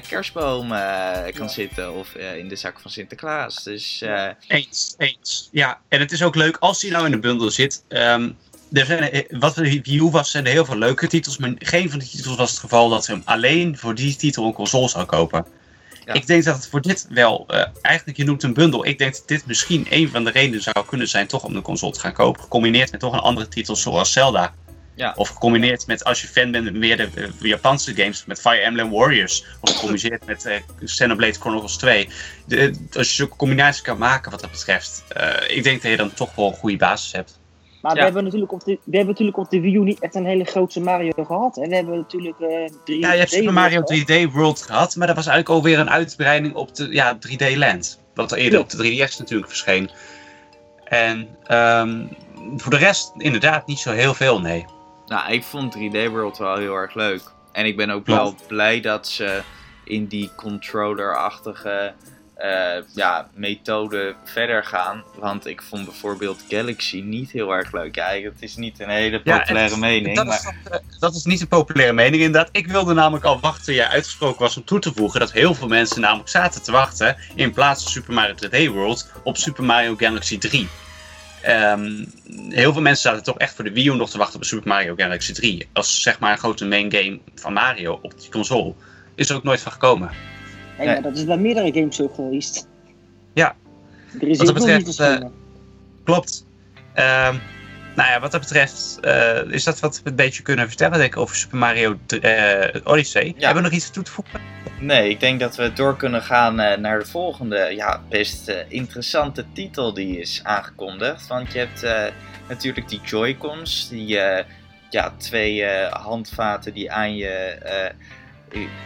kerstboom eh, kan Ja. zitten of eh, in de zak van Sinterklaas. Dus eh, Eens, eens. Ja, en het is ook leuk als hij nou in de bundel zit. Ehm, er zijn, eh, wat review was, zijn er heel veel leuke titels, maar geen van de titels was het geval dat ze hem alleen voor die titel een console zou kopen. Ja. Ik denk dat het voor dit wel, eh, eigenlijk je noemt een bundel, ik denk dat dit misschien een van de redenen zou kunnen zijn toch om de console te gaan kopen, gecombineerd met toch een andere titel zoals Zelda. Ja. Of gecombineerd met, als je fan bent meer de eh, Japanse games, met Fire Emblem Warriors. Of gecombineerd met eh Xenoblade Chronicles 2. De, als je zulke combinaties kan maken wat dat betreft. eh, ik denk dat je dan toch wel een goede basis hebt. Maar Ja. we, hebben natuurlijk op de, we hebben natuurlijk op de Wii U niet echt een hele grote Mario gehad. Hè? We hebben natuurlijk eh 3D Ja, je hebt Super Mario gehad. 3D World gehad, maar dat was eigenlijk alweer een uitbreiding op de ja, 3D Land. Wat er eerder op de 3DS natuurlijk verscheen. En ehm, voor de rest inderdaad niet zo heel veel, nee. Nou, ik vond 3D World wel heel erg leuk. En ik ben ook Ja. wel blij dat ze in die controller-achtige eh, ja, methode verder gaan. Want ik vond bijvoorbeeld Galaxy niet heel erg leuk. Ja, het is niet een hele Ja, populaire mening. Dat maar... is, eh, dat is niet een populaire mening inderdaad. Ik wilde namelijk al wachten jij uitgesproken was om toe te voegen dat heel veel mensen namelijk zaten te wachten in plaats van Super Mario 3D World op Super Mario Galaxy 3. Ehm, heel veel mensen zaten toch echt voor de Wii U nog te wachten op Super Mario Galaxy 3. Als zeg maar een grote main game van Mario op die console. Is er ook nooit van gekomen. Nee, maar dat is bij meerdere games zo geweest. Ja. Er is Wat dat veel niet te betreft, eh. Klopt. Ehm, nou ja, wat dat betreft eh, is dat wat we een beetje kunnen vertellen denk ik, over Super Mario eh, Odyssey. Hebben we nog iets toe te voegen? Nee, ik denk dat we door kunnen gaan eh, naar de volgende, ja, best interessante titel die is aangekondigd. Want je hebt natuurlijk die Joy-Cons, die ja, twee handvaten die aan je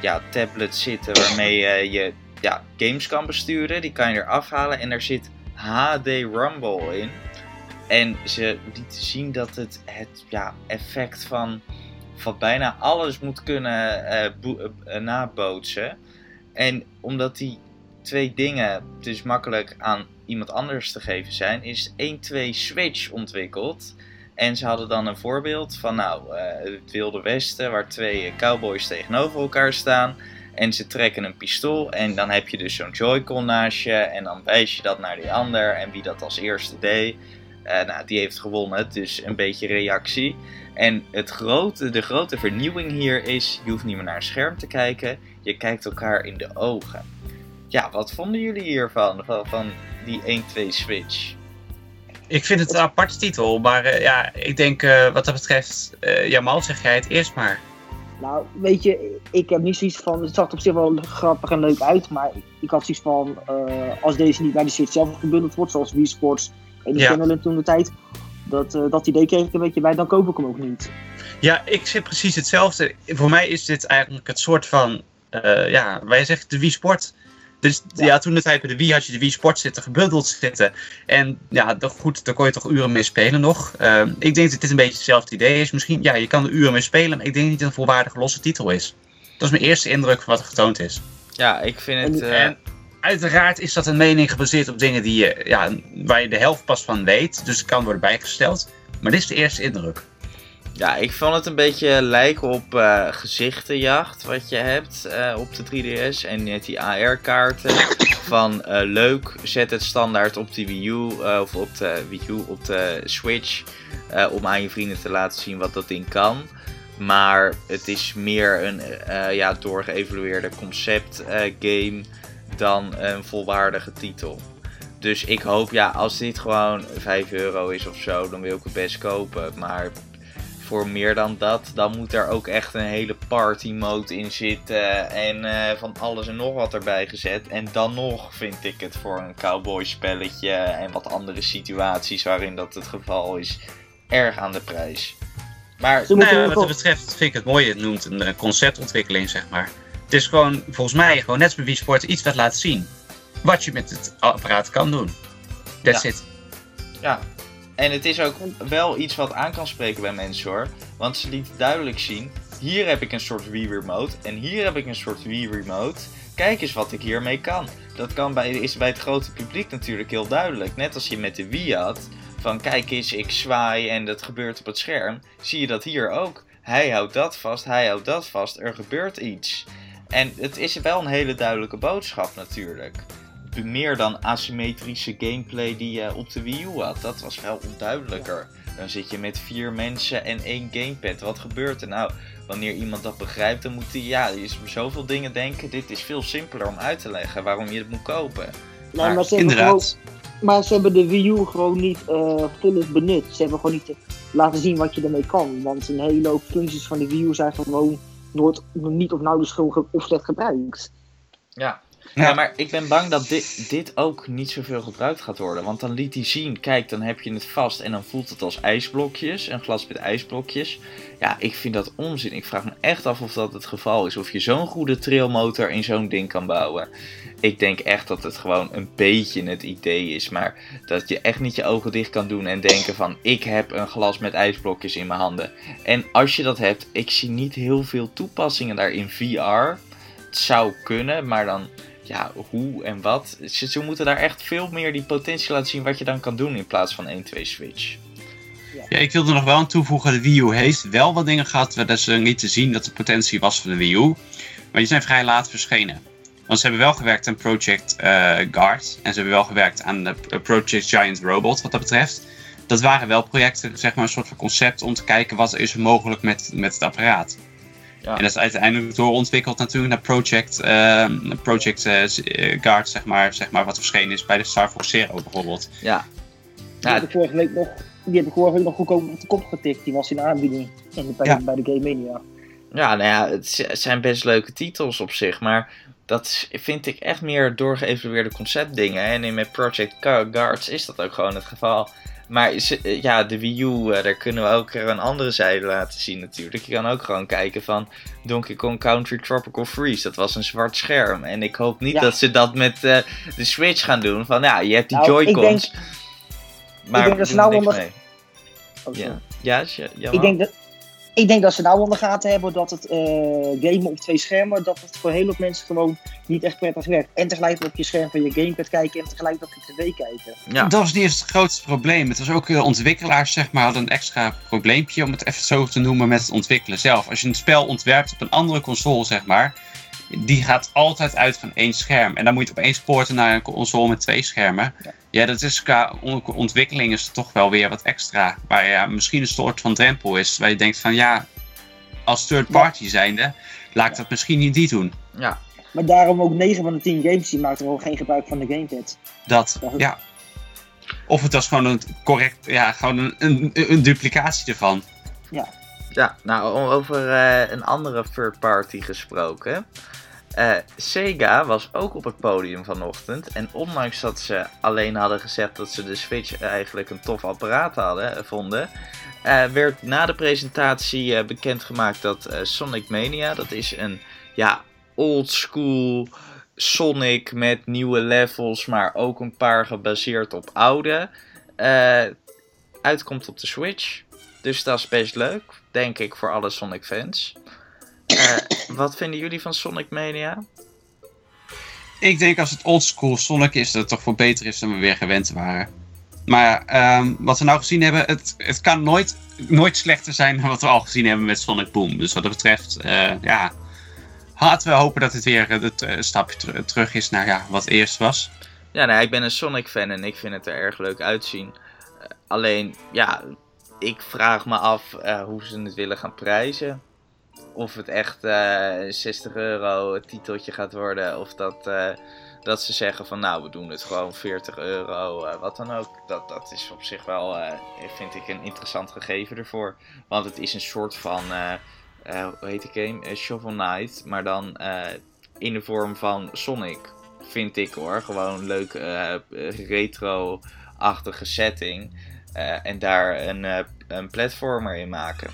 ja, tablet zitten, waarmee eh, je ja, games kan besturen. Die kan je eraf halen en er zit HD Rumble in. En ze lieten zien dat het het ja, effect van, van bijna alles moet kunnen eh, nabootsen. En omdat die twee dingen dus makkelijk aan iemand anders te geven zijn, is 1-2 Switch ontwikkeld. En ze hadden dan een voorbeeld van nou, eh, het Wilde Westen, waar twee cowboys tegenover elkaar staan. En ze trekken een pistool en dan heb je dus zo'n Joy-Con naast je. En dan wijs je dat naar die ander en wie dat als eerste deed. Eh, nou, die heeft gewonnen, dus een beetje reactie. En het grote, de grote vernieuwing hier is, je hoeft niet meer naar een scherm te kijken. Je kijkt elkaar in de ogen. Ja, wat vonden jullie hiervan, van, van die 1-2 Switch? Ik vind het een aparte titel, maar eh, ja, ik denk eh, wat dat betreft, eh Jamal zeg jij het eerst maar. Nou, weet je, ik heb niet zoiets van. Het zag er op zich wel grappig en leuk uit, maar ik had zoiets van. eh, als deze niet bij de Switch zelf gebundeld wordt, zoals Wii Sports en die Ja. Toen de tijd. Dat, eh, dat idee kreeg ik een beetje bij, dan koop ik hem ook niet. Ja, ik zit precies hetzelfde. Voor mij is dit eigenlijk het soort van, uh, ja, wij zeggen de Wii Sport. Dus ja, toen de tijd bij de Wii had je de Wii Sport zitten, gebuddeld zitten. En ja, goed, daar kon je toch uren mee spelen nog. Uh, ik denk dat dit een beetje hetzelfde idee is. Misschien, ja, je kan er uren mee spelen, maar ik denk niet dat het een volwaardige losse titel is. Dat is mijn eerste indruk van wat er getoond is. Ja, ik vind het... Uh... En uiteraard is dat een mening gebaseerd op dingen die je, ja, waar je de helft pas van weet. Dus het kan worden bijgesteld. Maar dit is de eerste indruk. Ja, ik vond het een beetje lijken op uh, gezichtenjacht wat je hebt uh, op de 3DS. En net die AR-kaarten van uh, leuk, zet het standaard op de Wii U of op de Wii U, op de Switch. om aan je vrienden te laten zien wat dat ding kan. Maar het is meer een ja, doorgeëvalueerde concept game dan een volwaardige titel. Dus ik hoop, ja, als dit gewoon 5 euro is of zo, dan wil ik het best kopen. Maar voor meer dan dat, dan moet er ook echt een hele party mode in zitten. En uh, van alles en nog wat erbij gezet. En dan nog vind ik het voor een cowboy spelletje en wat andere situaties waarin dat het geval is, erg aan de prijs. Maar nou ja, wat dat betreft vind ik het mooie. Het noemt een conceptontwikkeling, zeg maar. Het is gewoon, volgens mij, gewoon net als bij Wii Sport iets wat laat zien. Wat je met het apparaat kan doen. That's ja. it. Ja, en het is ook wel iets wat aan kan spreken bij mensen hoor. Want ze liet duidelijk zien: hier heb ik een soort Wii Remote en hier heb ik een soort Wii Remote. Kijk eens wat ik hiermee kan. Dat kan bij, is bij het grote publiek natuurlijk heel duidelijk. Net als je met de Wii had. Van kijk eens, ik zwaai en dat gebeurt op het scherm. Zie je dat hier ook. Hij houdt dat vast, hij houdt dat vast, er gebeurt iets. En het is wel een hele duidelijke boodschap natuurlijk meer dan asymmetrische gameplay die je op de Wii U had. Dat was wel onduidelijker. Dan zit je met vier mensen en één gamepad. Wat gebeurt er nou? Wanneer iemand dat begrijpt, dan moet hij, ja, is zoveel dingen denken. Dit is veel simpeler om uit te leggen waarom je het moet kopen. Nee, maar, ze hebben gewoon, maar ze hebben de Wii U gewoon niet uh, volop benut. Ze hebben gewoon niet laten zien wat je ermee kan. Want een hele hoop functies van de Wii U zijn gewoon nooit, niet of nauwelijks of slecht gebruikt. Ja, ja. maar ik ben bang dat dit, dit ook niet zoveel gebruikt gaat worden. Want dan liet hij zien, kijk, dan heb je het vast en dan voelt het als ijsblokjes. Een glas met ijsblokjes. Ja, ik vind dat onzin. Ik vraag me echt af of dat het geval is. Of je zo'n goede trailmotor in zo'n ding kan bouwen. Ik denk echt dat het gewoon een beetje het idee is. Maar dat je echt niet je ogen dicht kan doen en denken van... Ik heb een glas met ijsblokjes in mijn handen. En als je dat hebt, ik zie niet heel veel toepassingen daar in VR. Het zou kunnen, maar dan ja, hoe en wat. Ze, moeten daar echt veel meer die potentie laten zien wat je dan kan doen in plaats van 1, 2 Switch. Ja, ik wilde nog wel aan toevoegen, de Wii U heeft wel wat dingen gehad waar ze niet te zien dat de potentie was van de Wii U. Maar die zijn vrij laat verschenen. Want ze hebben wel gewerkt aan Project uh, Guard. En ze hebben wel gewerkt aan de Project Giant Robot wat dat betreft. Dat waren wel projecten, zeg maar een soort van concept om te kijken wat is er mogelijk met, met het apparaat. En dat is uiteindelijk doorontwikkeld natuurlijk naar Project, uh, Project uh, Guard, zeg maar, zeg maar, wat verschenen is bij de Star Fox Zero bijvoorbeeld. Ja. Die heb ik vorige week nog, die heb ik vorige week nog goedkoop op de kop getikt. Die was in aanbieding in, bij, ja. bij de Game Mania. Ja, nou ja, het zijn best leuke titels op zich, maar dat vind ik echt meer doorgeëvalueerde conceptdingen. En met Project Guards is dat ook gewoon het geval. Maar eh, ja, de Wii U, eh, daar kunnen we ook een andere zijde laten zien natuurlijk. Je kan ook gewoon kijken van Donkey Kong Country Tropical Freeze. Dat was een zwart scherm. En ik hoop niet dat ze dat met uh, de Switch gaan doen. Van ja, je hebt die nou, Joy-Cons. Maar ik denk dat ze nou onder... Oh, ja, ja, ja, ik denk dat ik denk dat ze nou onder gaten hebben dat het uh, gamen op twee schermen, dat het voor heel veel mensen gewoon niet echt prettig werkt. En tegelijkertijd op je scherm van je gamepad kijken en tegelijkertijd op je tv kijken. Ja. Dat was niet eens het grootste probleem. Het was ook de eh, ontwikkelaars, zeg maar, hadden een extra probleempje, om het even zo te noemen, met het ontwikkelen zelf. Als je een spel ontwerpt op een andere console, zeg maar, die gaat altijd uit van één scherm. En dan moet je opeens poorten naar een console met twee schermen. Ja, dat is qua ontwikkeling is toch wel weer wat extra. Waar ja, misschien een soort van drempel is. Waar je denkt van ja, als third party zijnde, laat ik dat misschien niet die doen. Ja. Maar daarom ook 9 van de 10 games die maakten wel geen gebruik van de gamepad. Dat, ja. Of het was gewoon een correct, ja, gewoon een, een, een duplicatie ervan. Ja. Ja, nou over uh, een andere third party gesproken. Uh, Sega was ook op het podium vanochtend. En ondanks dat ze alleen hadden gezegd dat ze de Switch eigenlijk een tof apparaat hadden, vonden, eh, werd na de presentatie bekendgemaakt dat Sonic Mania, dat is een ja, old school Sonic met nieuwe levels, maar ook een paar gebaseerd op oude, uitkomt op de Switch. Dus dat is best leuk, denk ik, voor alle Sonic fans. Wat vinden jullie van Sonic Mania? Ik denk als het oldschool Sonic is, dat het toch voor beter is dan we weer gewend waren. Maar um, wat we nou gezien hebben, het, het kan nooit, nooit slechter zijn dan wat we al gezien hebben met Sonic Boom. Dus wat dat betreft, uh, ja, laten we hopen dat het weer een uh, stapje terug is naar ja, wat eerst was. Ja, nee, ik ben een Sonic fan en ik vind het er erg leuk uitzien. Alleen, ja, ik vraag me af hoe ze het willen gaan prijzen. Of het echt 60 euro titeltje gaat worden, of dat dat ze zeggen van nou, we doen het gewoon 40 euro, uh, wat dan ook. Dat, dat is op zich wel, vind ik, een interessant gegeven ervoor. Want het is een soort van, hoe heet die game? Shovel Knight, maar dan in de vorm van Sonic, vind ik hoor. Gewoon leuk retro-achtige setting. en daar een, een platformer in maken.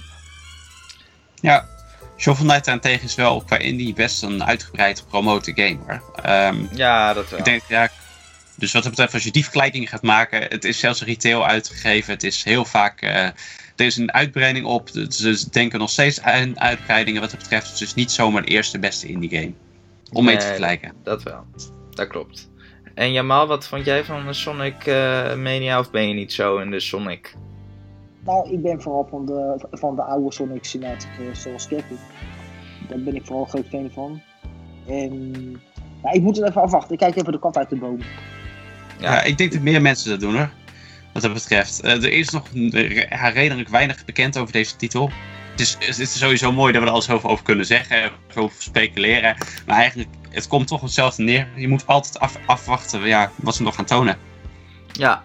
Ja, Shovel Knight daarentegen is wel qua indie best een uitgebreid gepromote game hoor. Um, ja, dat wel. Ik denk, ja, dus wat dat betreft, als je die vergelijking gaat maken, het is zelfs retail uitgegeven. Het is heel vaak, uh, er is een uitbreiding op. Ze denken nog steeds aan uitbreidingen wat dat betreft. Het is niet zomaar de eerste beste indie game. Om nee, mee te vergelijken. Dat wel, dat klopt. En Jamal, wat vond jij van de Sonic uh, Mania of ben je niet zo in de Sonic nou, ik ben vooral van de, van de oude Sonic Cinematic uh, zoals Kevin. Daar ben ik vooral groot fan van. En ja, ik moet het even afwachten. Ik kijk even de kat uit de boom. Ja, ik denk dat meer mensen dat doen hoor. Wat dat betreft. Uh, er is nog uh, redelijk weinig bekend over deze titel. Het is, het is sowieso mooi dat we er alles over, over kunnen zeggen, over speculeren. Maar eigenlijk, het komt toch hetzelfde neer. Je moet altijd af, afwachten ja, wat ze nog gaan tonen. Ja,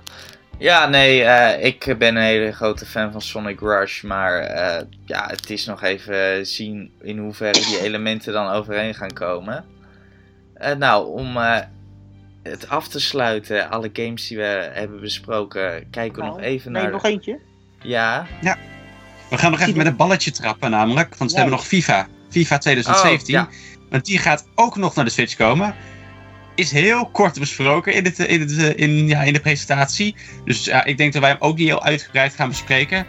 ja, nee, uh, ik ben een hele grote fan van Sonic Rush. Maar uh, ja, het is nog even zien in hoeverre die elementen dan overeen gaan komen. Uh, nou, om het af te sluiten, alle games die we hebben besproken, kijken we nou, nog even nee, naar. nog eentje? Ja. Ja. We gaan nog even met een balletje trappen, namelijk. Want we hebben nog FIFA. FIFA 2017. Oh, ja. Want die gaat ook nog naar de Switch komen is heel kort besproken in, het, in, het, in, ja, in de presentatie. Dus ja, ik denk dat wij hem ook niet heel uitgebreid gaan bespreken.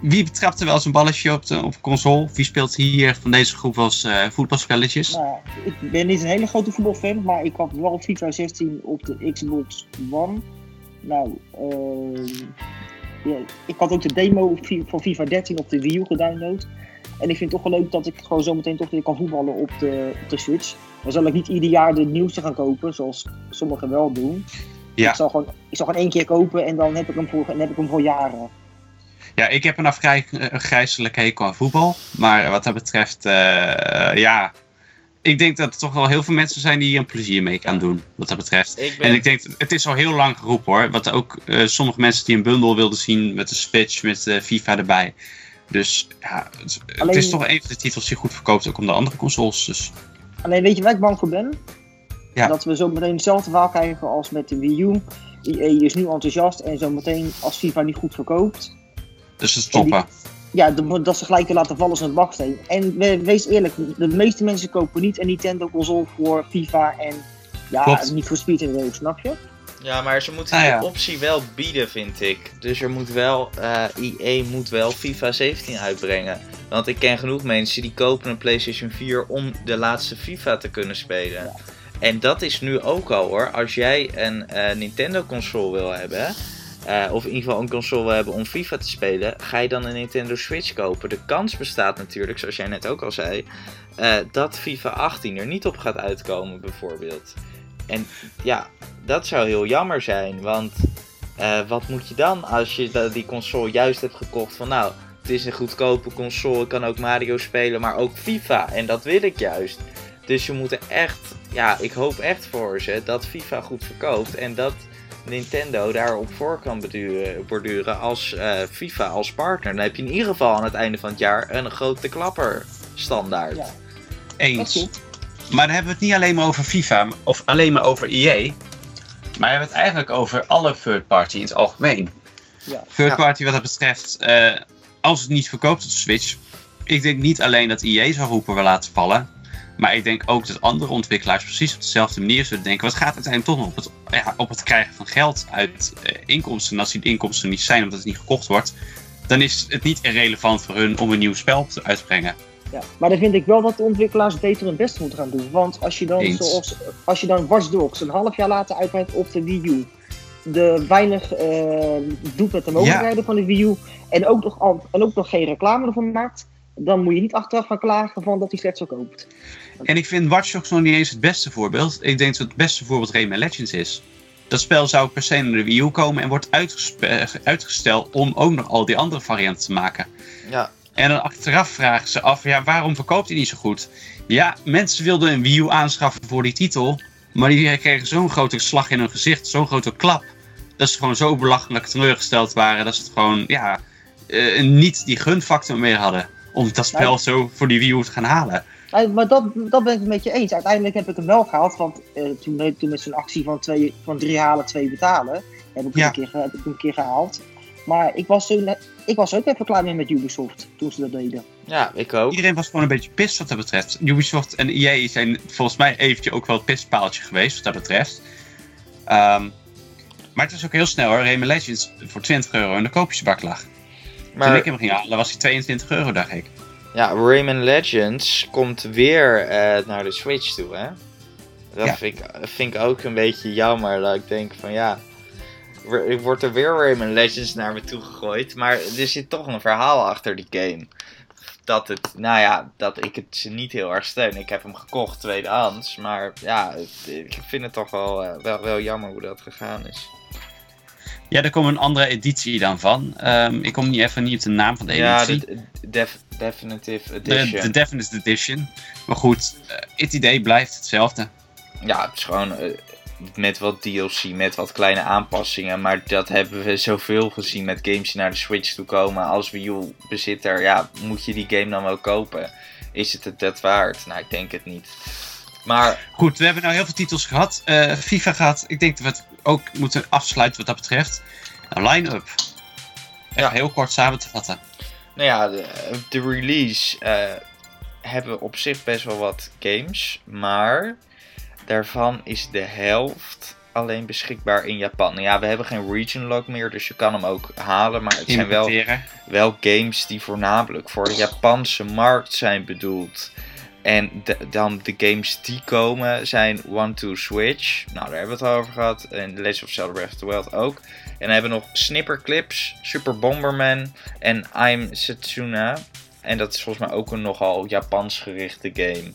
Wie betrapt er wel eens een balletje op de console? Wie speelt hier van deze groep als uh, voetbalspelletjes? Nou, ik ben niet een hele grote voetbalfan, maar ik had wel FIFA 16 op de Xbox One. Nou, ja, ik had ook de demo van FIFA 13 op de Wii U gedownload. En ik vind het toch wel leuk dat ik gewoon zometeen toch weer kan voetballen op de, op de Switch. Dan zal ik niet ieder jaar de nieuwste gaan kopen, zoals sommigen wel doen. Ja. Ik, zal gewoon, ik zal gewoon één keer kopen en dan heb ik hem voor, dan heb ik hem voor jaren. Ja, ik heb een afgrijzelijk hekel aan voetbal. Maar wat dat betreft, uh, ja. Ik denk dat er toch wel heel veel mensen zijn die hier een plezier mee gaan doen. Wat dat betreft. En ik denk, het is al heel lang geroepen hoor. Wat ook uh, sommige mensen die een bundel wilden zien met de Switch, met uh, FIFA erbij. Dus ja, het, het, is toch een van de titels die goed verkoopt, ook om de andere consoles. Dus. Alleen weet je waar ik bang voor ben? Ja. Dat we zo meteen hetzelfde verhaal krijgen als met de Wii U. EA is nu enthousiast en zo meteen als FIFA niet goed verkoopt. Dus ze stoppen. ja, dat ze gelijk laten vallen als een baksteen. En wees eerlijk, de meeste mensen kopen niet een Nintendo console voor FIFA en ja, niet voor Speed in de snap je? Ja, maar ze moeten ah, die optie wel bieden, vind ik. Dus er moet wel, uh, eh, EA moet wel FIFA 17 uitbrengen. Want ik ken genoeg mensen die kopen een PlayStation 4 om de laatste FIFA te kunnen spelen. En dat is nu ook al hoor. Als jij een uh, Nintendo console wil hebben, uh, of in ieder geval een console wil hebben om FIFA te spelen, ga je dan een Nintendo Switch kopen. De kans bestaat natuurlijk, zoals jij net ook al zei, dat FIFA 18 er niet op gaat uitkomen bijvoorbeeld. En ja, dat zou heel jammer zijn. Want uh, wat moet je dan als je die console juist hebt gekocht van nou, het is een goedkope console, ik kan ook Mario spelen, maar ook FIFA. En dat wil ik juist. Dus je moet echt, ja, ik hoop echt voor ze dat FIFA goed verkoopt en dat Nintendo daarop voor kan borduren als uh, FIFA als partner. Dan heb je in ieder geval aan het einde van het jaar een grote klapper standaard. Ja. Eens. Maar dan hebben we het niet alleen maar over FIFA of alleen maar over EA. Maar we hebben het eigenlijk over alle third party in het algemeen. Ja. Third party wat dat betreft, eh, als het niet verkoopt op de Switch, ik denk niet alleen dat EA zal roepen we laten vallen, maar ik denk ook dat andere ontwikkelaars precies op dezelfde manier zullen denken, wat gaat uiteindelijk toch nog op het, ja, op het krijgen van geld uit eh, inkomsten. En als die inkomsten niet zijn omdat het niet gekocht wordt, dan is het niet irrelevant voor hun om een nieuw spel te uitbrengen. Ja, maar dan vind ik wel dat de ontwikkelaars beter hun best moeten gaan doen. Want als je dan, Eens. zoals, als je dan Watch Dogs een half jaar later uitbrengt op de Wii U, de weinig eh, doet met de mogelijkheden van de Wii U, en ook, nog, al- en ook nog geen reclame ervan maakt, dan moet je niet achteraf gaan klagen van dat hij slecht zo koopt. En ik vind Watch Dogs nog niet eens het beste voorbeeld. Ik denk dat het beste voorbeeld Rayman Legends is. Dat spel zou per se naar de Wii U komen en wordt uitgesteld om ook nog al die andere varianten te maken. Ja, En dan achteraf vragen ze af, ja, waarom verkoopt hij niet zo goed? Ja, mensen wilden een Wii U aanschaffen voor die titel, maar die kregen zo'n grote slag in hun gezicht, zo'n grote klap, dat ze gewoon zo belachelijk teleurgesteld waren, dat ze het gewoon, ja, eh, niet die gunfactor meer hadden om dat spel zo voor die Wii U te gaan halen. Maar dat, dat ben ik het met je eens. Uiteindelijk heb ik hem wel gehaald, want eh, toen, toen met zo'n actie van, twee, van drie halen, twee betalen, heb ik, hem Ja. een, keer, heb ik hem een keer gehaald. Maar ik was, toen, ik was ook even klaar mee met Ubisoft toen ze dat deden. ja ik ook. Iedereen was gewoon een beetje pist wat dat betreft. Ubisoft en EA zijn volgens mij eventjes ook wel het pistpaaltje geweest wat dat betreft. Ehm, maar het is ook heel snel hoor. Rayman Legends voor 20 euro in de koopjesbak lag. Toen Maar ik hem ging halen, was hij 22 euro, dacht ik. ja, Rayman Legends komt weer eh, naar de Switch toe, hè? Dat Ja. vind, ik, vind ik ook een beetje jammer. Dat ik denk van ja, wordt er weer Rayman Legends naar me toe gegooid. Maar er zit toch een verhaal achter die game. Dat het, nou ja, dat ik het niet heel erg steun. Ik heb hem gekocht tweedehands. Maar ja, het- ik vind het toch wel, eh, wel, wel jammer hoe dat gegaan is. Ja, er komt een andere editie dan van. Ehm, ik kom niet even niet op de naam van de Ja, editie. de def- Definitive de, Edition. de Definitive Edition. Maar goed, eh, het idee blijft hetzelfde. Ja, het is gewoon eh, met wat DLC, met wat kleine aanpassingen. Maar dat hebben we zoveel gezien met games die naar de Switch toe komen. Als Wii U bezitter, ja, moet je die game dan wel kopen? Is het het dat waard? Nou, ik denk het niet. Maar Goed, we hebben nou heel veel titels gehad. eh, FIFA gehad. Ik denk dat we het ook moeten afsluiten wat dat betreft. Nou, line-up. Ja. heel kort samen te vatten. nou ja, de, de release eh, hebben op zich best wel wat games. Maar daarvan is de helft alleen beschikbaar in Japan. Nou ja, we hebben geen region lock meer, dus je kan hem ook halen. Maar het zijn wel games die voornamelijk voor de Japanse markt zijn bedoeld. En de- dan de games die komen zijn One to Switch. Nou, daar hebben we het al over gehad. En The Legend of Zelda Breath of the Wild ook. En dan hebben we nog Snipper Clips, Super Bomberman en I'm Setsuna. En dat is volgens mij ook een nogal Japans gerichte game.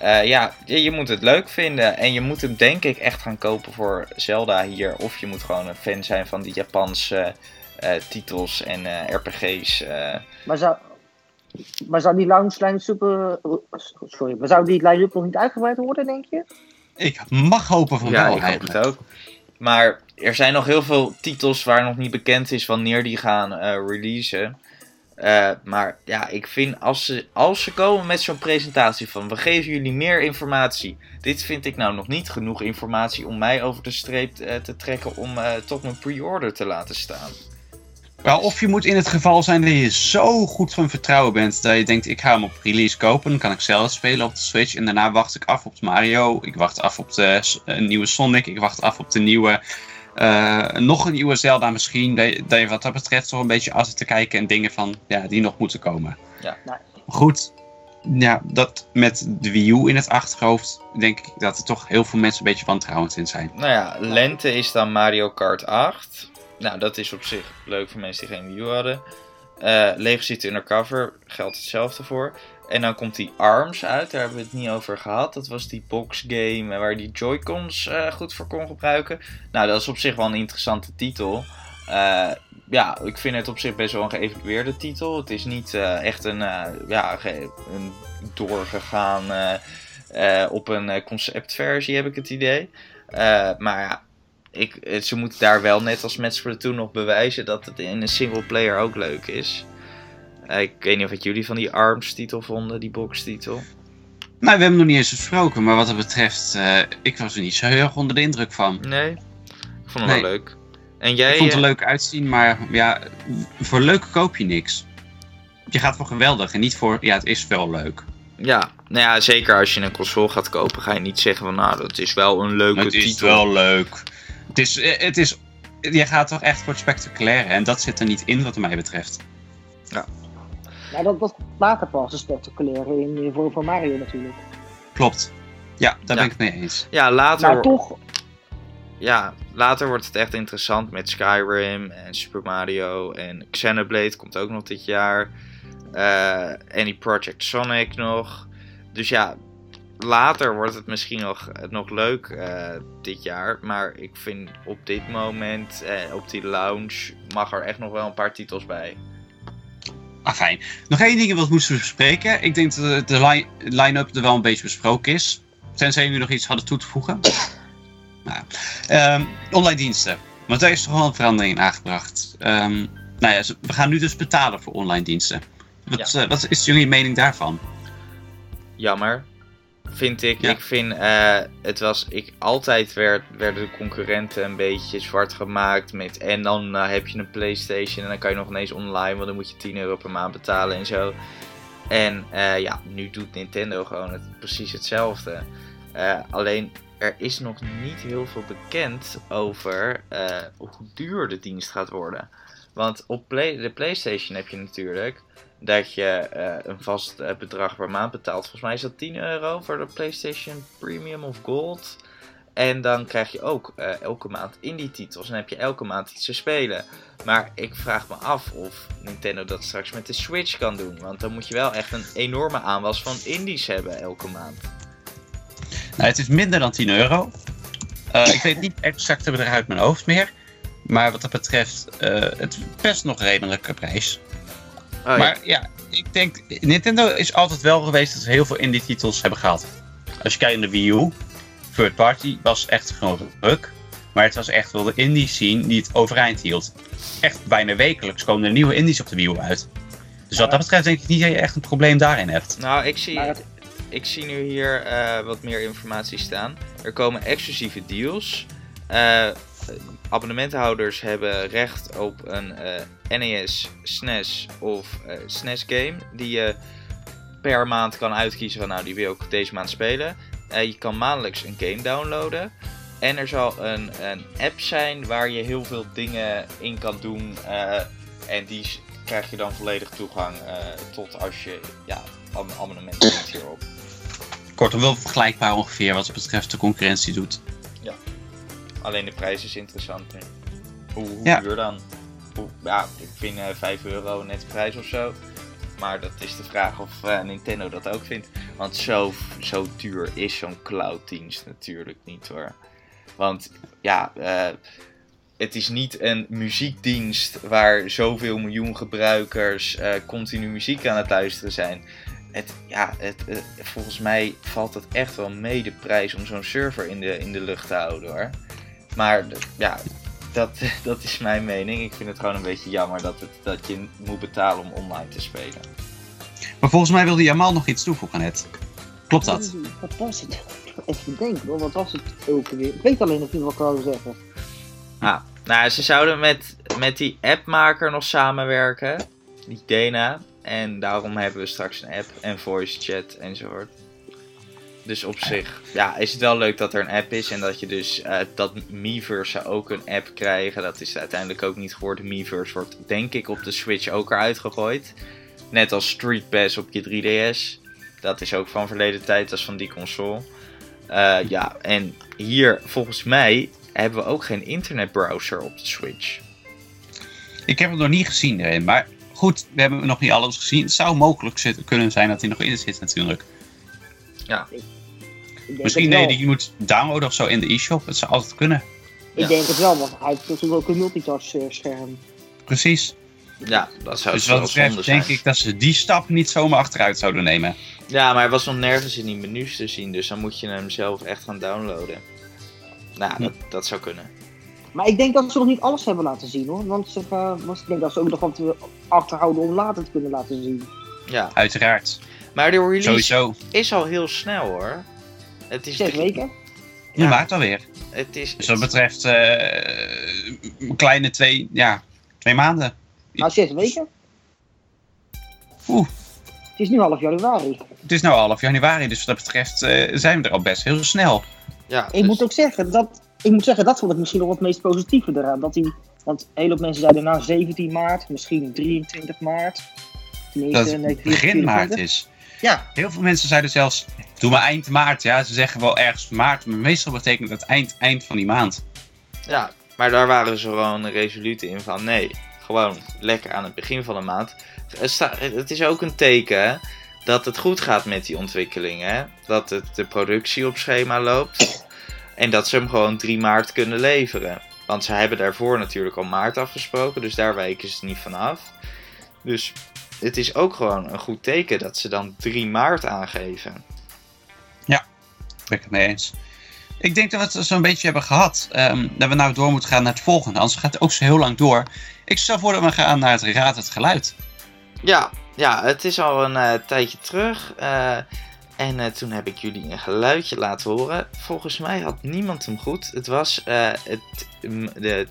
Eh, ja, je, je moet het leuk vinden. En je moet hem denk ik echt gaan kopen voor Zelda hier. Of je moet gewoon een fan zijn van die Japanse eh, titels en eh, RPG's. eh. Maar zou, maar zou die launch line super. Sorry, maar zou die line-up nog niet uitgebreid worden, denk je? Ik mag hopen van ja, wel ik hoop eigenlijk. het ook. Maar er zijn nog heel veel titels waar nog niet bekend is wanneer die gaan eh, releasen. Eh, maar ja, ik vind als ze, als ze komen met zo'n presentatie van we geven jullie meer informatie. Dit vind ik nou nog niet genoeg informatie om mij over de streep eh, te trekken om eh, tot mijn pre-order te laten staan. Wel, of je moet in het geval zijn dat je zo goed van vertrouwen bent dat je denkt ik ga hem op release kopen. Dan kan ik zelf spelen op de Switch. En daarna wacht ik af op Mario. Ik wacht af op de nieuwe Sonic. Ik wacht af op de nieuwe... eh, nog een nieuwe Zelda misschien. Dat je, wat dat betreft toch een beetje af te kijken en dingen van ja, die nog moeten komen. Ja. Nee. Goed. Ja, dat met de Wii U in het achterhoofd denk ik dat er toch heel veel mensen een beetje wantrouwend in zijn. Nou ja, lente is dan Mario Kart 8. Nou, dat is op zich leuk voor mensen die geen Wii U hadden. Eh Lego City Undercover geldt hetzelfde voor. En dan komt die ARMS uit, daar hebben we het niet over gehad. Dat was die boxgame waar die Joy-Cons eh, goed voor kon gebruiken. Nou, dat is op zich wel een interessante titel. Eh, ja, ik vind het op zich best wel een geëvalueerde titel. Het is niet eh, echt een, ja, een doorgegaan op een conceptversie, heb ik het idee. Maar ja, ik, ze moeten daar wel net als met Splatoon nog bewijzen dat het in een single player ook leuk is. Ik weet niet of jullie van die ARMS-titel vonden, die box-titel. Nou, we hebben nog niet eens besproken, maar wat dat betreft, eh, ik was er niet zo heel erg onder de indruk van. Nee, ik vond hem Nee. wel leuk. En jij... Ik vond het er eh, leuk uitzien, maar ja, voor leuk koop je niks. Je gaat voor geweldig en niet voor, ja, het is wel leuk. Ja, nou ja, zeker als je een console gaat kopen, ga je niet zeggen van nou, dat is wel een leuke het is titel. wel leuk. Het is, eh, het is, je gaat toch echt voor het spectaculaire en dat zit er niet in wat mij betreft. Ja, dat, dat later pas, de spectaculaire in de vorm van Mario natuurlijk. Klopt. Ja, daar Ja. ben ik het mee eens. Ja, later, Maar toch, ja, later wordt het echt interessant met Skyrim en Super Mario en Xenoblade komt ook nog dit jaar. Eh en die Project Sonic nog. Dus ja, later wordt het misschien nog, nog leuk eh, dit jaar. Maar ik vind op dit moment, eh, op die lounge, mag er echt nog wel een paar titels bij. Ah, fijn. Nog één ding wat we moesten bespreken. Ik denk dat de li- line-up er wel een beetje besproken is. Tenzij jullie nog iets hadden toe te voegen. nou, ehm, online diensten. Want daar is toch wel een verandering in aangebracht. Ehm, nou ja, we gaan nu dus betalen voor online diensten. Wat, eh, wat is jullie mening daarvan? jammer. Vind ik. Ja. Ik vind eh, het was. Ik, altijd werd, werden de concurrenten een beetje zwart gemaakt. Met, en dan eh, heb je een PlayStation. En dan kan je nog ineens online. Want dan moet je 10 euro per maand betalen en zo. En eh, ja, nu doet Nintendo gewoon het, precies hetzelfde. Alleen er is nog niet heel veel bekend over hoe duur de dienst gaat worden. Want op play, de PlayStation heb je natuurlijk dat je eh, een vast eh, bedrag per maand betaalt. Volgens mij is dat 10 euro voor de PlayStation Premium of Gold. En dan krijg je ook eh, elke maand indie titels. En heb je elke maand iets te spelen. Maar ik vraag me af of Nintendo dat straks met de Switch kan doen. Want dan moet je wel echt een enorme aanwas van indies hebben elke maand. Nou, het is minder dan 10 euro. Ik weet niet exact het bedrag uit mijn hoofd meer. Maar wat dat betreft, het is best nog redelijke prijs. Oh, ja. Maar ja, ik denk, Nintendo is altijd wel geweest dat ze heel veel indie titels hebben gehad. Als je kijkt naar de Wii U, third party was echt gewoon ruk. Maar het was echt wel de indie scene die het overeind hield. Echt bijna wekelijks komen er nieuwe indies op de Wii U uit. Dus wat dat betreft denk ik niet dat je echt een probleem daarin hebt. Nou, ik zie, het- ik zie nu hier eh, wat meer informatie staan. Er komen exclusieve deals. Eh, abonnementhouders hebben recht op een eh, NES, SNES of eh, SNES game. Die je per maand kan uitkiezen van nou die wil ik deze maand spelen. Eh, je kan maandelijks een game downloaden. En er zal een, een app zijn waar je heel veel dingen in kan doen. en die krijg je dan volledig toegang tot als je ja, ab- abonnement neemt hierop. Kortom, wel vergelijkbaar ongeveer wat betreft de concurrentie doet. Alleen de prijs is interessant. Hoe, hoe Ja. duur dan? Hoe, ja, ik vind eh 5 euro net de prijs of zo. Maar dat is de vraag of eh, Nintendo dat ook vindt. Want zo, zo duur is zo'n clouddienst natuurlijk niet hoor. Want ja, eh, het is niet een muziekdienst waar zoveel miljoen gebruikers continu muziek aan het luisteren zijn. Het, ja, het, volgens mij valt het echt wel mee de prijs om zo'n server in de, in de lucht te houden hoor. Maar ja, dat, dat is mijn mening. Ik vind het gewoon een beetje jammer dat, het, dat je moet betalen om online te spelen. Maar volgens mij wilde Jamal nog iets toevoegen net. Klopt dat? Wat was het? Even denken hoor, wat was het ook weer? Ik weet alleen nog niet wat ik wou zeggen. Ah, nou, ze zouden met, met die appmaker nog samenwerken. Die Dena. En daarom hebben we straks een app en voice chat enzovoort. Dus op zich ja, is het wel leuk dat er een app is. En dat je dus eh, dat Miiverse ook een app krijgen. Dat is uiteindelijk ook niet geworden. Miiverse wordt denk ik op de Switch ook eruit gegooid. Net als Street Pass op je 3DS. Dat is ook van verleden tijd, is van die console. Eh, ja, en hier volgens mij hebben we ook geen internetbrowser op de Switch. Ik heb het nog niet gezien erin, maar goed, we hebben nog niet alles gezien. Het zou mogelijk kunnen zijn dat hij nog in zit natuurlijk. Ik denk Misschien nee, je moet downloaden of zo in de e-shop. Het zou altijd kunnen. Ik Ja. denk het wel, want hij heeft natuurlijk ook een multitouch scherm. Precies. Ja, dat zou Dus wat betreft zijn. denk ik dat ze die stap niet zomaar achteruit zouden nemen. Ja, maar hij was nog nergens in die menus te zien, dus dan moet je hem zelf echt gaan downloaden. Nou, Hm. dat, dat zou kunnen. Maar ik denk dat ze nog niet alles hebben laten zien hoor. Want ze, eh, ik denk dat ze ook nog wat achterhouden om later te kunnen laten zien. Ja, Uiteraard. Maar de release Sowieso. is al heel snel hoor. Het is Zes drie- weken? Nu Ja. maart alweer. Het is... Dus wat betreft eh, een kleine twee, ja, twee maanden. Nou, zes weken. Oeh. Het is nu half januari. Het is nu half januari, dus wat dat betreft eh, zijn we er al best heel snel. ja, Ik dus- moet ook zeggen, dat, ik moet zeggen, dat vond ik misschien nog het meest positieve eraan. Dat die, want een hele hoop mensen zeiden na 17 maart, misschien 23 maart. Dat het nee, begin maart 24. is. Ja, Heel veel mensen zeiden zelfs, doe maar eind maart. Ja, ze zeggen wel ergens maart, maar meestal betekent dat eind, eind van die maand. Ja, maar daar waren ze gewoon resoluut in van nee, gewoon lekker aan het begin van de maand. Het Het is ook een teken dat het goed gaat met die ontwikkelingen. Hè? Dat het, de productie op schema loopt en dat ze hem gewoon 3 maart kunnen leveren. Want ze hebben daarvoor natuurlijk al maart afgesproken, dus daar wijken ze niet van af. Dus het is ook gewoon een goed teken dat ze dan 3 maart aangeven. Ben ik het mee eens. Ik denk dat we het zo'n beetje hebben gehad. ehm, dat we nou door moeten gaan naar het volgende. Anders gaat het ook zo heel lang door. Ik stel voor dat we gaan naar het Raad het Geluid. Ja, ja het is al een eh, tijdje terug. eh, en eh, toen heb ik jullie een geluidje laten horen. Volgens mij had niemand hem goed. Het was het, de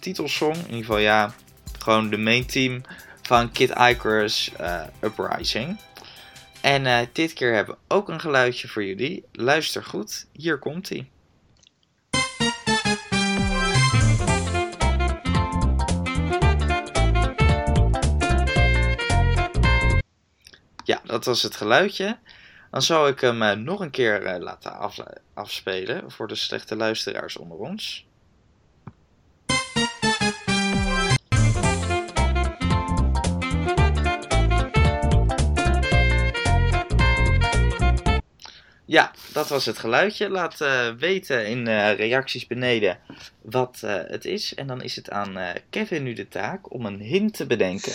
titelsong, in ieder geval ja, gewoon de main team van Kid Icarus eh, Uprising. En eh, dit keer hebben we ook een geluidje voor jullie. Luister goed, hier komt hij. Ja, dat was het geluidje. Dan zal ik hem eh, nog een keer laten af- afspelen voor de slechte luisteraars onder ons. Ja, dat was het geluidje. Laat eh, weten in eh, reacties beneden wat eh, het is. En dan is het aan Kevin nu de taak om een hint te bedenken.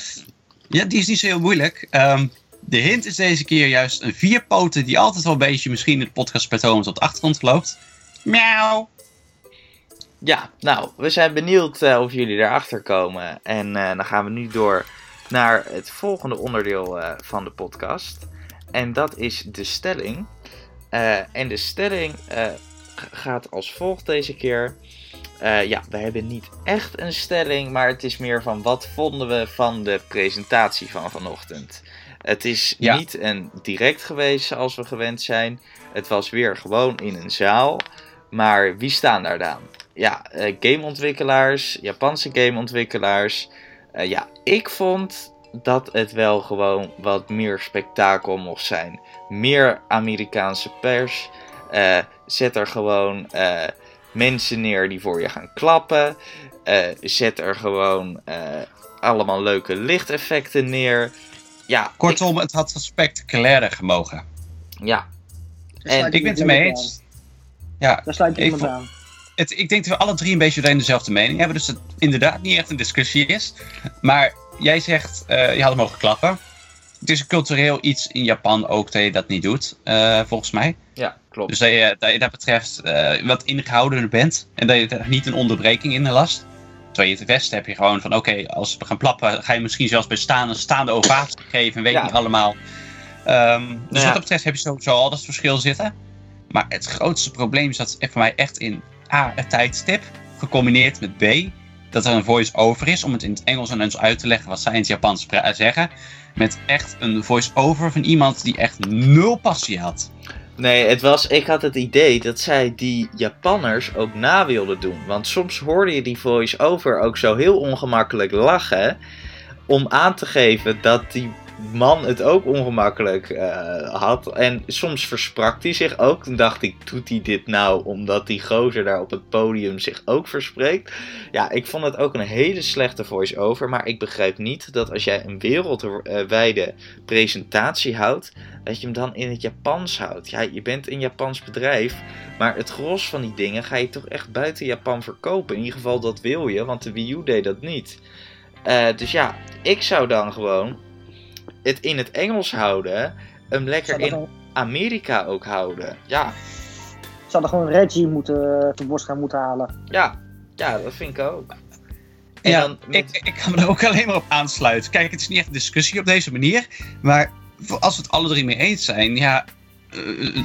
Ja, die is niet zo heel moeilijk. Ehm, de hint is deze keer juist een vierpoten die altijd wel een beetje misschien in het podcastpatroon tot de achtergrond loopt. Miauw. Ja, nou, we zijn benieuwd of jullie erachter komen. En dan gaan we nu door naar het volgende onderdeel van de podcast. En dat is de stelling. Eh, en de stelling eh, gaat als volgt deze keer. Eh, ja, we hebben niet echt een stelling, maar het is meer van wat vonden we van de presentatie van vanochtend. Het is Ja. niet een direct geweest zoals we gewend zijn. Het was weer gewoon in een zaal. Maar wie staan daar dan? Ja, gameontwikkelaars, Japanse gameontwikkelaars. Ja, ik vond dat het wel gewoon wat meer spektakel mocht zijn. Meer Amerikaanse pers. Eh, zet er gewoon eh, mensen neer die voor je gaan klappen. Eh, zet er gewoon eh, allemaal leuke lichteffecten neer. Ja, Kortom, het had spectaculairder gemogen. ik- ja, sluit Ik ben het ermee eens. Ja, Daar sluit Ik iemand vond- aan. het, ik denk dat we alle drie een beetje dezelfde mening hebben. Dus het inderdaad niet echt een discussie is. Maar jij zegt, eh, je had hem mogen klappen. Het is een cultureel iets in Japan ook dat je dat niet doet, eh, volgens mij. ja, klopt. Dus dat je dat, je dat betreft eh, wat ingehoudener bent. En dat je er niet een onderbreking in last. Terwijl je het Westen heb je gewoon van, oké, als we gaan plappen, ga je misschien zelfs bij staan een staande ovatie geven. En weet Ja. niet allemaal. Ehm, dus Ja. wat dat betreft heb je sowieso al dat verschil zitten. Maar het grootste probleem zat voor mij echt in A, het tijdstip. Gecombineerd met B, dat er een voice-over is. Om het in het Engels aan ons uit te leggen wat zij in het Japans zeggen. Met echt een voice-over van iemand die echt nul passie had. Nee, het was, ik had het idee dat zij die Japanners ook na wilden doen. Want soms hoorde je die voice-over ook zo heel ongemakkelijk lachen. Om aan te geven dat die man het ook ongemakkelijk eh, had. En soms versprak hij zich ook. Toen dacht ik, doet hij dit nou omdat die gozer daar op het podium zich ook verspreekt? Ja, ik vond het ook een hele slechte voice-over. Maar ik begrijp niet dat als jij een wereldwijde presentatie houdt dat je hem dan in het Japans houdt. Ja, je bent een Japans bedrijf, maar het gros van die dingen ga je toch echt buiten Japan verkopen. In ieder geval, dat wil je, want de Wii U deed dat niet. Eh, dus ja, ik zou dan gewoon het in het Engels houden, hem lekker er in gewoon- Amerika ook houden. Ja, Zou er gewoon Reggie moeten, eh, te borst gaan moeten halen. ja, ja, dat vind ik ook. En ja, dan met- ik, ik kan me er ook alleen maar op aansluiten. Kijk, het is niet echt een discussie op deze manier. Maar als we het alle drie mee eens zijn, ja. eh,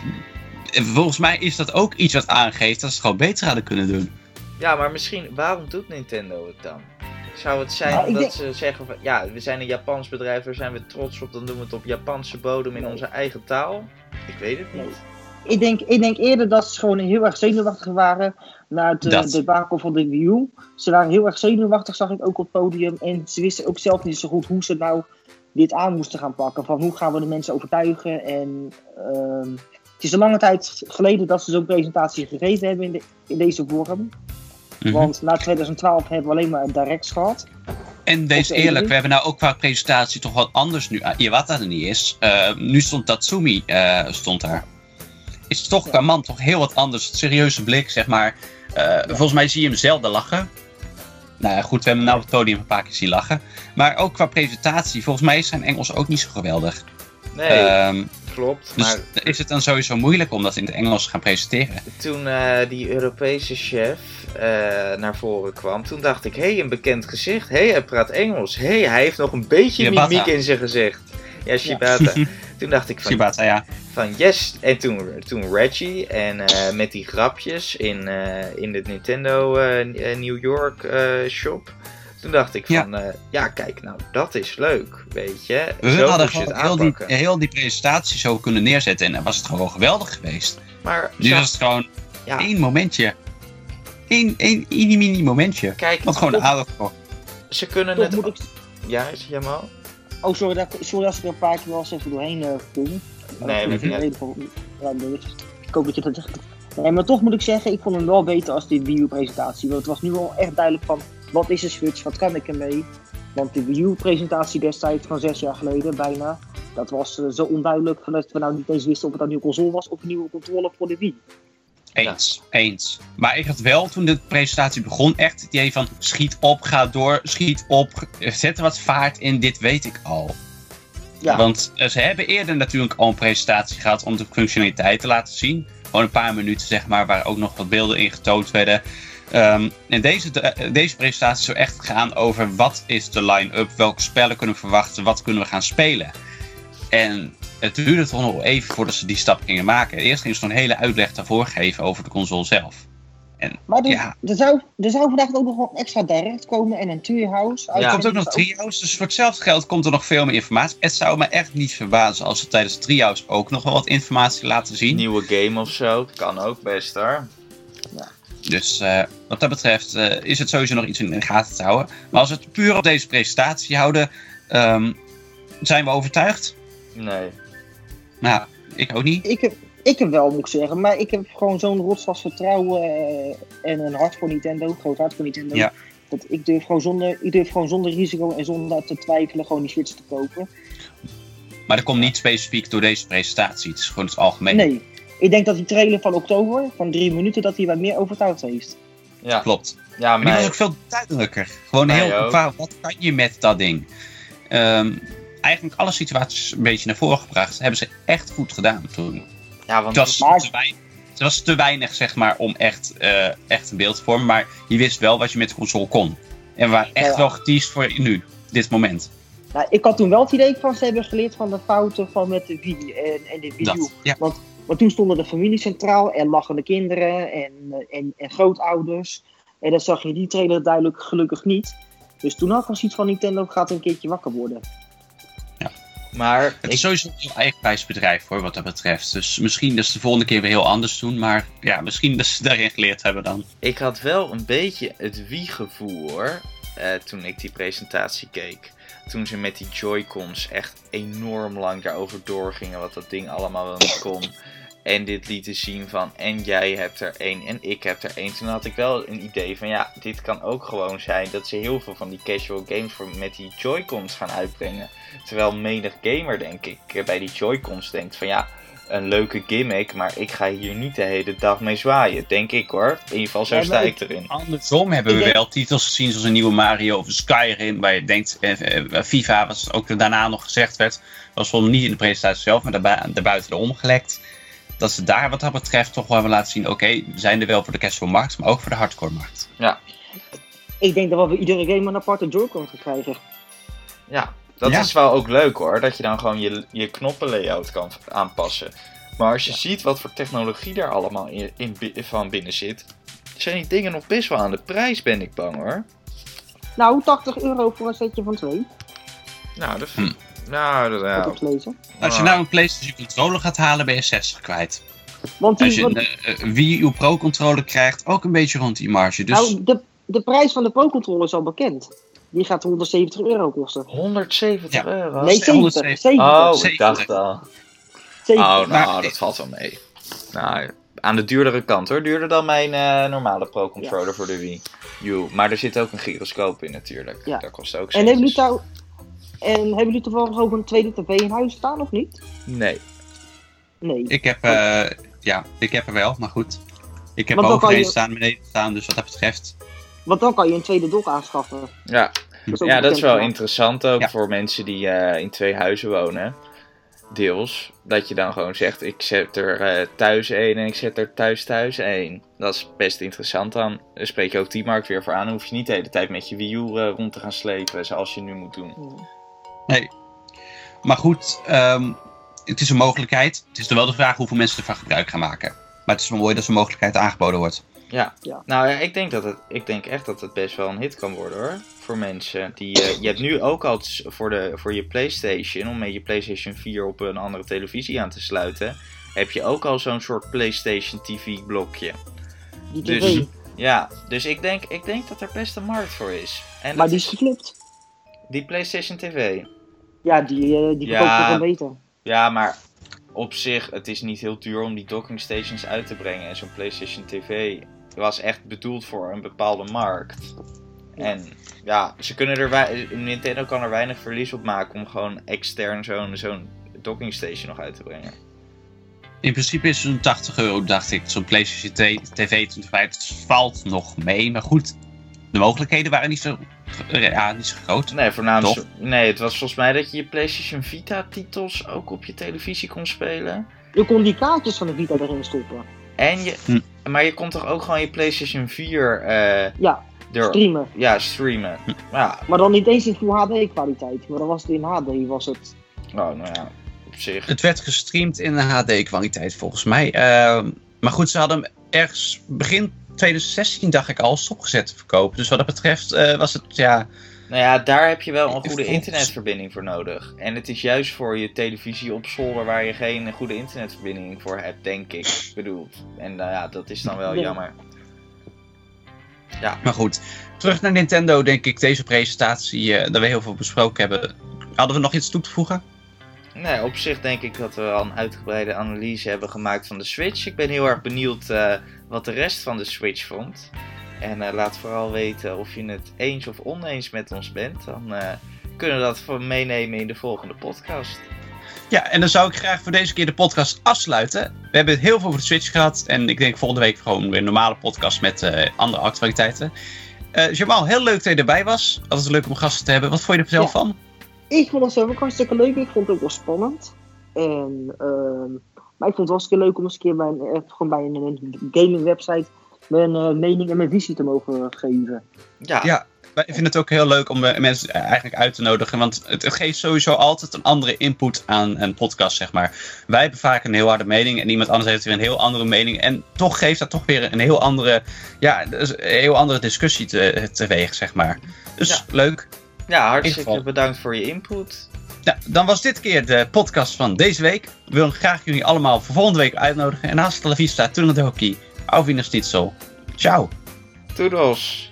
En volgens mij is dat ook iets wat aangeeft dat ze het gewoon beter hadden kunnen doen. Ja, maar misschien, waarom doet Nintendo het dan? Zou het zijn Nou, denk- ze zeggen van, ja, we zijn een Japans bedrijf, daar zijn we trots op, dan doen we het op Japanse bodem in onze eigen taal? Ik weet het niet. Ik denk, ik denk eerder dat ze gewoon heel erg zenuwachtig waren na het Dat. debakel van de Wii U. Ze waren heel erg zenuwachtig, zag ik ook op het podium. En ze wisten ook zelf niet zo goed hoe ze nou dit aan moesten gaan pakken. Van hoe gaan we de mensen overtuigen. En ehm, het is een lange tijd geleden dat ze zo'n presentatie gegeven hebben in, de- in deze vorm. Mhm. Want na 2012 hebben we alleen maar een direct gehad. En wees eerlijk, E3? we hebben nou ook qua presentatie toch wat anders nu. Ah, Iwata er niet is. Eh, nu stond Tatsumi eh, stond daar. Is toch Ja. qua man toch heel wat anders. Serieuze blik, zeg maar. Eh, Volgens mij zie je hem zelden lachen. Nou ja, goed, we hebben hem nou op het podium een paar keer zien lachen. Maar ook qua presentatie, volgens mij is zijn Engels ook niet zo geweldig. Nee, Ehm, klopt. dus Maar is het dan sowieso moeilijk om dat in het Engels te gaan presenteren? toen eh, die Europese chef eh, naar voren kwam, toen dacht ik, hé, hey, een bekend gezicht. Hé, hey, hij praat Engels. Hé, hey, hij heeft nog een beetje Shibata. mimiek in zijn gezicht. Ja, Shibata. toen dacht ik van, Shibata, ja. van yes. En toen, toen Reggie en eh, met die grapjes in, in de Nintendo New York shop. Toen dacht ik van, ja. ja kijk, nou dat is leuk, weet je. We Zo hadden moet je het gewoon heel die, heel die presentatie zo kunnen neerzetten. En dan was het gewoon geweldig geweest. Maar Nu was het gewoon ja, één momentje. Eén, één mini mini momentje. kijk, Wat gewoon de aandacht voor. ze kunnen Toch het... moet ik... Ja, is het Jamal? Oh, sorry, dat, sorry als ik er een paar keer wel eens even doorheen uh, kom. Nee, dat. Ja, nee, ik hoop dat je dat zegt. Nee, maar toch moet ik zeggen, ik vond hem wel beter als die Wii U-presentatie. Want het was nu wel echt duidelijk van, wat is een Switch, wat kan ik ermee? Want de Wii U-presentatie destijds van zes jaar geleden, bijna, dat was eh, zo onduidelijk dat we nou niet eens wisten of het een nieuwe console was of een nieuwe controller voor de Wii. Eens, eens. Maar ik had wel toen de presentatie begon echt het idee van schiet op, ga door, schiet op, zet er wat vaart in, dit weet ik al. Ja, Want eh, ze hebben eerder natuurlijk al een presentatie gehad om de functionaliteit te laten zien. Gewoon een paar minuten zeg maar, waar ook nog wat beelden in getoond werden. Ehm, en deze, eh, deze presentatie zou echt gaan over wat is de line-up, welke spellen kunnen we verwachten, wat kunnen we gaan spelen. En het duurde toch nog even voordat ze die stap gingen maken. Eerst gingen ze een hele uitleg daarvoor geven over de console zelf. maar er, ja. er, zou, er zou vandaag ook nog wel een extra direct komen en een Treehouse. Ja. Er komt ook nog Treehouse, dus voor hetzelfde geld komt er nog veel meer informatie. Het zou me echt niet verbazen als ze tijdens Treehouse ook nog wel wat informatie laten zien. Nieuwe game of zo, kan ook best hoor. Dus eh, wat dat betreft eh, is het sowieso nog iets in de gaten te houden. Maar als we het puur op deze presentatie houden, ehm, zijn we overtuigd? Nee. Nou, ik ook niet. Ik heb, ik heb wel, moet ik zeggen, maar ik heb gewoon zo'n rotsvast vertrouwen eh, en een hart voor Nintendo, groot hart voor Nintendo. Ja. Dat ik durf, gewoon zonder, ik durf gewoon zonder risico en zonder te twijfelen gewoon die Switch te kopen. Maar dat komt niet specifiek door deze presentatie. Het is gewoon het algemeen. Nee, ik denk dat die trailer van oktober, van drie minuten, dat hij wat meer overtuigd heeft. Ja, Klopt. ja Maar die was ook veel duidelijker. Gewoon Mij heel ook. qua, wat kan je met dat ding? Ehm, eigenlijk alle situaties een beetje naar voren gebracht. Hebben ze echt goed gedaan toen. Ja, want Het was, Maar- te, weinig, het was te weinig, zeg maar, om echt, eh, echt een beeld te vormen. Maar je wist wel wat je met de console kon. En we waren echt Ja. wel geteased voor nu, dit moment. Nou, ik had toen wel het idee van, ze hebben geleerd van de fouten van met de Wii en, en de Wii U. Dat, ja. Maar toen stonden de familie centraal en lachende kinderen en, eh, en, en grootouders. En dat zag je in die trailer duidelijk gelukkig niet. Dus toen had ik al zoiets van Nintendo gaat een keertje wakker worden. Maar Het ik, is sowieso een heel eigenwijsbedrijf hoor, wat dat betreft. Dus misschien dat ze de volgende keer weer heel anders doen. Maar ja, misschien dat ze daarin geleerd hebben dan. ik had wel een beetje het wie-gevoel hoor. eh, toen ik die presentatie keek. Toen ze met die Joy-Cons echt enorm lang daarover doorgingen. Wat dat ding allemaal wel niet kon. En dit lieten zien van. En jij hebt er één en ik heb er één. Toen had ik wel een idee van ja, dit kan ook gewoon zijn dat ze heel veel van die casual games voor, met die Joy-Cons gaan uitbrengen. Terwijl menig gamer, denk ik, bij die Joy-Cons denkt van ja, een leuke gimmick, maar ik ga hier niet de hele dag mee zwaaien. Denk ik hoor. In ieder geval, zo Ja, sta ik erin. Andersom hebben we wel titels gezien zoals een nieuwe Mario of een Skyrim. Waar je denkt, eh, eh, FIFA, wat ook daarna nog gezegd werd. Was wel niet in de presentatie zelf, maar daarbu- daarbuiten erom gelekt. Dat ze daar wat dat betreft toch wel hebben laten zien. Oké, we zijn er wel voor de casual markt, maar ook voor de hardcore markt. Ik denk dat we voor iedere game een aparte Joy-Con gaan krijgen. Ja, dat Ja. is wel ook leuk hoor. Dat je dan gewoon je, je knoppenlayout kan aanpassen. Maar als je ziet wat voor technologie daar allemaal in, in, van binnen zit, zijn die dingen nog best wel aan de prijs, ben ik bang hoor. Nou, 80 euro voor een setje van twee. Nou, dat, Hm. Nou, dat, Heb ja. ik gelezen. Als je nou een PlayStation controller gaat halen, ben je 60 kwijt. Want Als die, je een want- eh, Wii U Pro controller krijgt, ook een beetje rond die marge. Dus nou, de, de prijs van de Pro-controller is al bekend. Die gaat 170 euro kosten. 170 Ja. euro? Nee, 70. 170. 70. Oh, ik 70. dacht al. 70. Oh, nou, Maar- dat valt wel mee. Nou, aan de duurdere kant hoor. Duurder dan mijn eh, normale Pro-controller voor de Wii U. Maar er zit ook een gyroscoop in natuurlijk. Ja. Dat kost ook En hebben jullie, centjes. trouw- en hebben jullie toevallig ook een tweede tv in huis staan of niet? Nee. Nee. ik heb, eh, ja, ik heb er wel, maar goed. Ik heb overheen je- staan, beneden staan, dus wat dat betreft. Want dan kan je een tweede dock aanschaffen. Ja, Dat ook ja dat is wel interessant ook Ja. voor mensen die eh, in twee huizen wonen. Deels. Dat je dan gewoon zegt, ik zet er eh, thuis één en ik zet er thuis thuis één. Dat is best interessant dan. Dan spreek je ook die markt weer voor aan. Dan hoef je niet de hele tijd met je Wii U eh, rond te gaan slepen zoals je nu moet doen. Maar goed, ehm, het is een mogelijkheid. Het is er wel de vraag hoeveel mensen ervan gebruik gaan maken. Maar het is wel mooi dat zo'n mogelijkheid aangeboden wordt. Ja. Ja. nou ja, ik denk, dat het, ik denk echt dat het best wel een hit kan worden hoor. Voor mensen. Die, eh, je hebt nu ook al voor, de, voor je PlayStation, om met je PlayStation 4 op een andere televisie aan te sluiten, heb je ook al zo'n soort PlayStation TV blokje. Die tv. Dus, ja, dus ik denk, ik denk dat er best een markt voor is. En maar die is die PlayStation TV. Ja, die, eh, die Ja. verkoopt toch wel beter. Ja, maar op zich, het is niet heel duur om die docking stations uit te brengen. En zo'n PlayStation TV was echt bedoeld voor een bepaalde markt. En ja, ze kunnen er Nintendo kan er weinig verlies op maken om gewoon extern zo'n zo'n docking station nog uit te brengen. In principe is zo'n 80 euro, dacht ik, zo'n PlayStation TV toen het valt nog mee. Maar goed, de mogelijkheden waren niet zo, ja, niet zo groot. Nee, voornamelijk. Toch? Nee, het was volgens mij dat je je PlayStation Vita titels ook op je televisie kon spelen. Je kon die kaartjes van de Vita erin stoppen. En je, Hm. maar je kon toch ook gewoon je PlayStation 4 eh Ja, streamen. ja, streamen. Ja, Maar dan niet eens in Full HD kwaliteit. Maar dan was het in HD was het. oh, nou ja, op zich. Het werd gestreamd in HD-kwaliteit volgens mij. Ehm, maar goed, ze hadden hem ergens begin 2016, dacht ik al, stopgezet te verkopen. Dus wat dat betreft eh, was het, ja, Nou ja, daar heb je wel een goede internetverbinding voor nodig. En het is juist voor je televisie op zolder waar je geen goede internetverbinding voor hebt, denk ik. bedoeld. En nou ja, dat is dan wel Ja. jammer. Maar goed, terug naar Nintendo, denk ik, deze presentatie, eh dat we heel veel besproken hebben. Hadden we nog iets toe te voegen? Nee, op zich denk ik dat we al een uitgebreide analyse hebben gemaakt van de Switch. Ik ben heel erg benieuwd eh, wat de rest van de Switch vond. En eh, laat vooral weten of je het eens of oneens met ons bent. Dan eh, kunnen we dat voor meenemen in de volgende podcast. Ja, en dan zou ik graag voor deze keer de podcast afsluiten. We hebben heel veel over de Switch gehad. En ik denk volgende week gewoon weer een normale podcast met eh, andere actualiteiten. Eh Jamal, heel leuk dat je erbij was. Altijd leuk om gasten te hebben. Wat vond je er zelf Ja. van? Ik vond het zelf ook hartstikke leuk. Ik vond het ook wel spannend. En, ehm, maar ik vond het wel eens een keer leuk om eens een keer bij een, eh, gewoon bij een, een gaming website mijn eh, mening en mijn visie te mogen geven. Ja, Ja. Wij vinden het ook heel leuk om eh, mensen eigenlijk uit te nodigen. Want het, geeft sowieso altijd een andere input aan een podcast, zeg maar. Wij hebben vaak een heel harde mening. En iemand anders heeft weer een heel andere mening. En toch geeft dat toch weer een heel andere, ja, dus een heel andere discussie te, teweeg, zeg maar. Dus Ja. leuk. Ja hartstikke bedankt voor je input. Nou, dan was dit keer de podcast van deze week. We willen graag jullie allemaal voor volgende week uitnodigen. En hasta la vista, toedeledokie. Auf Wiedersehen. Ciao. Toedels!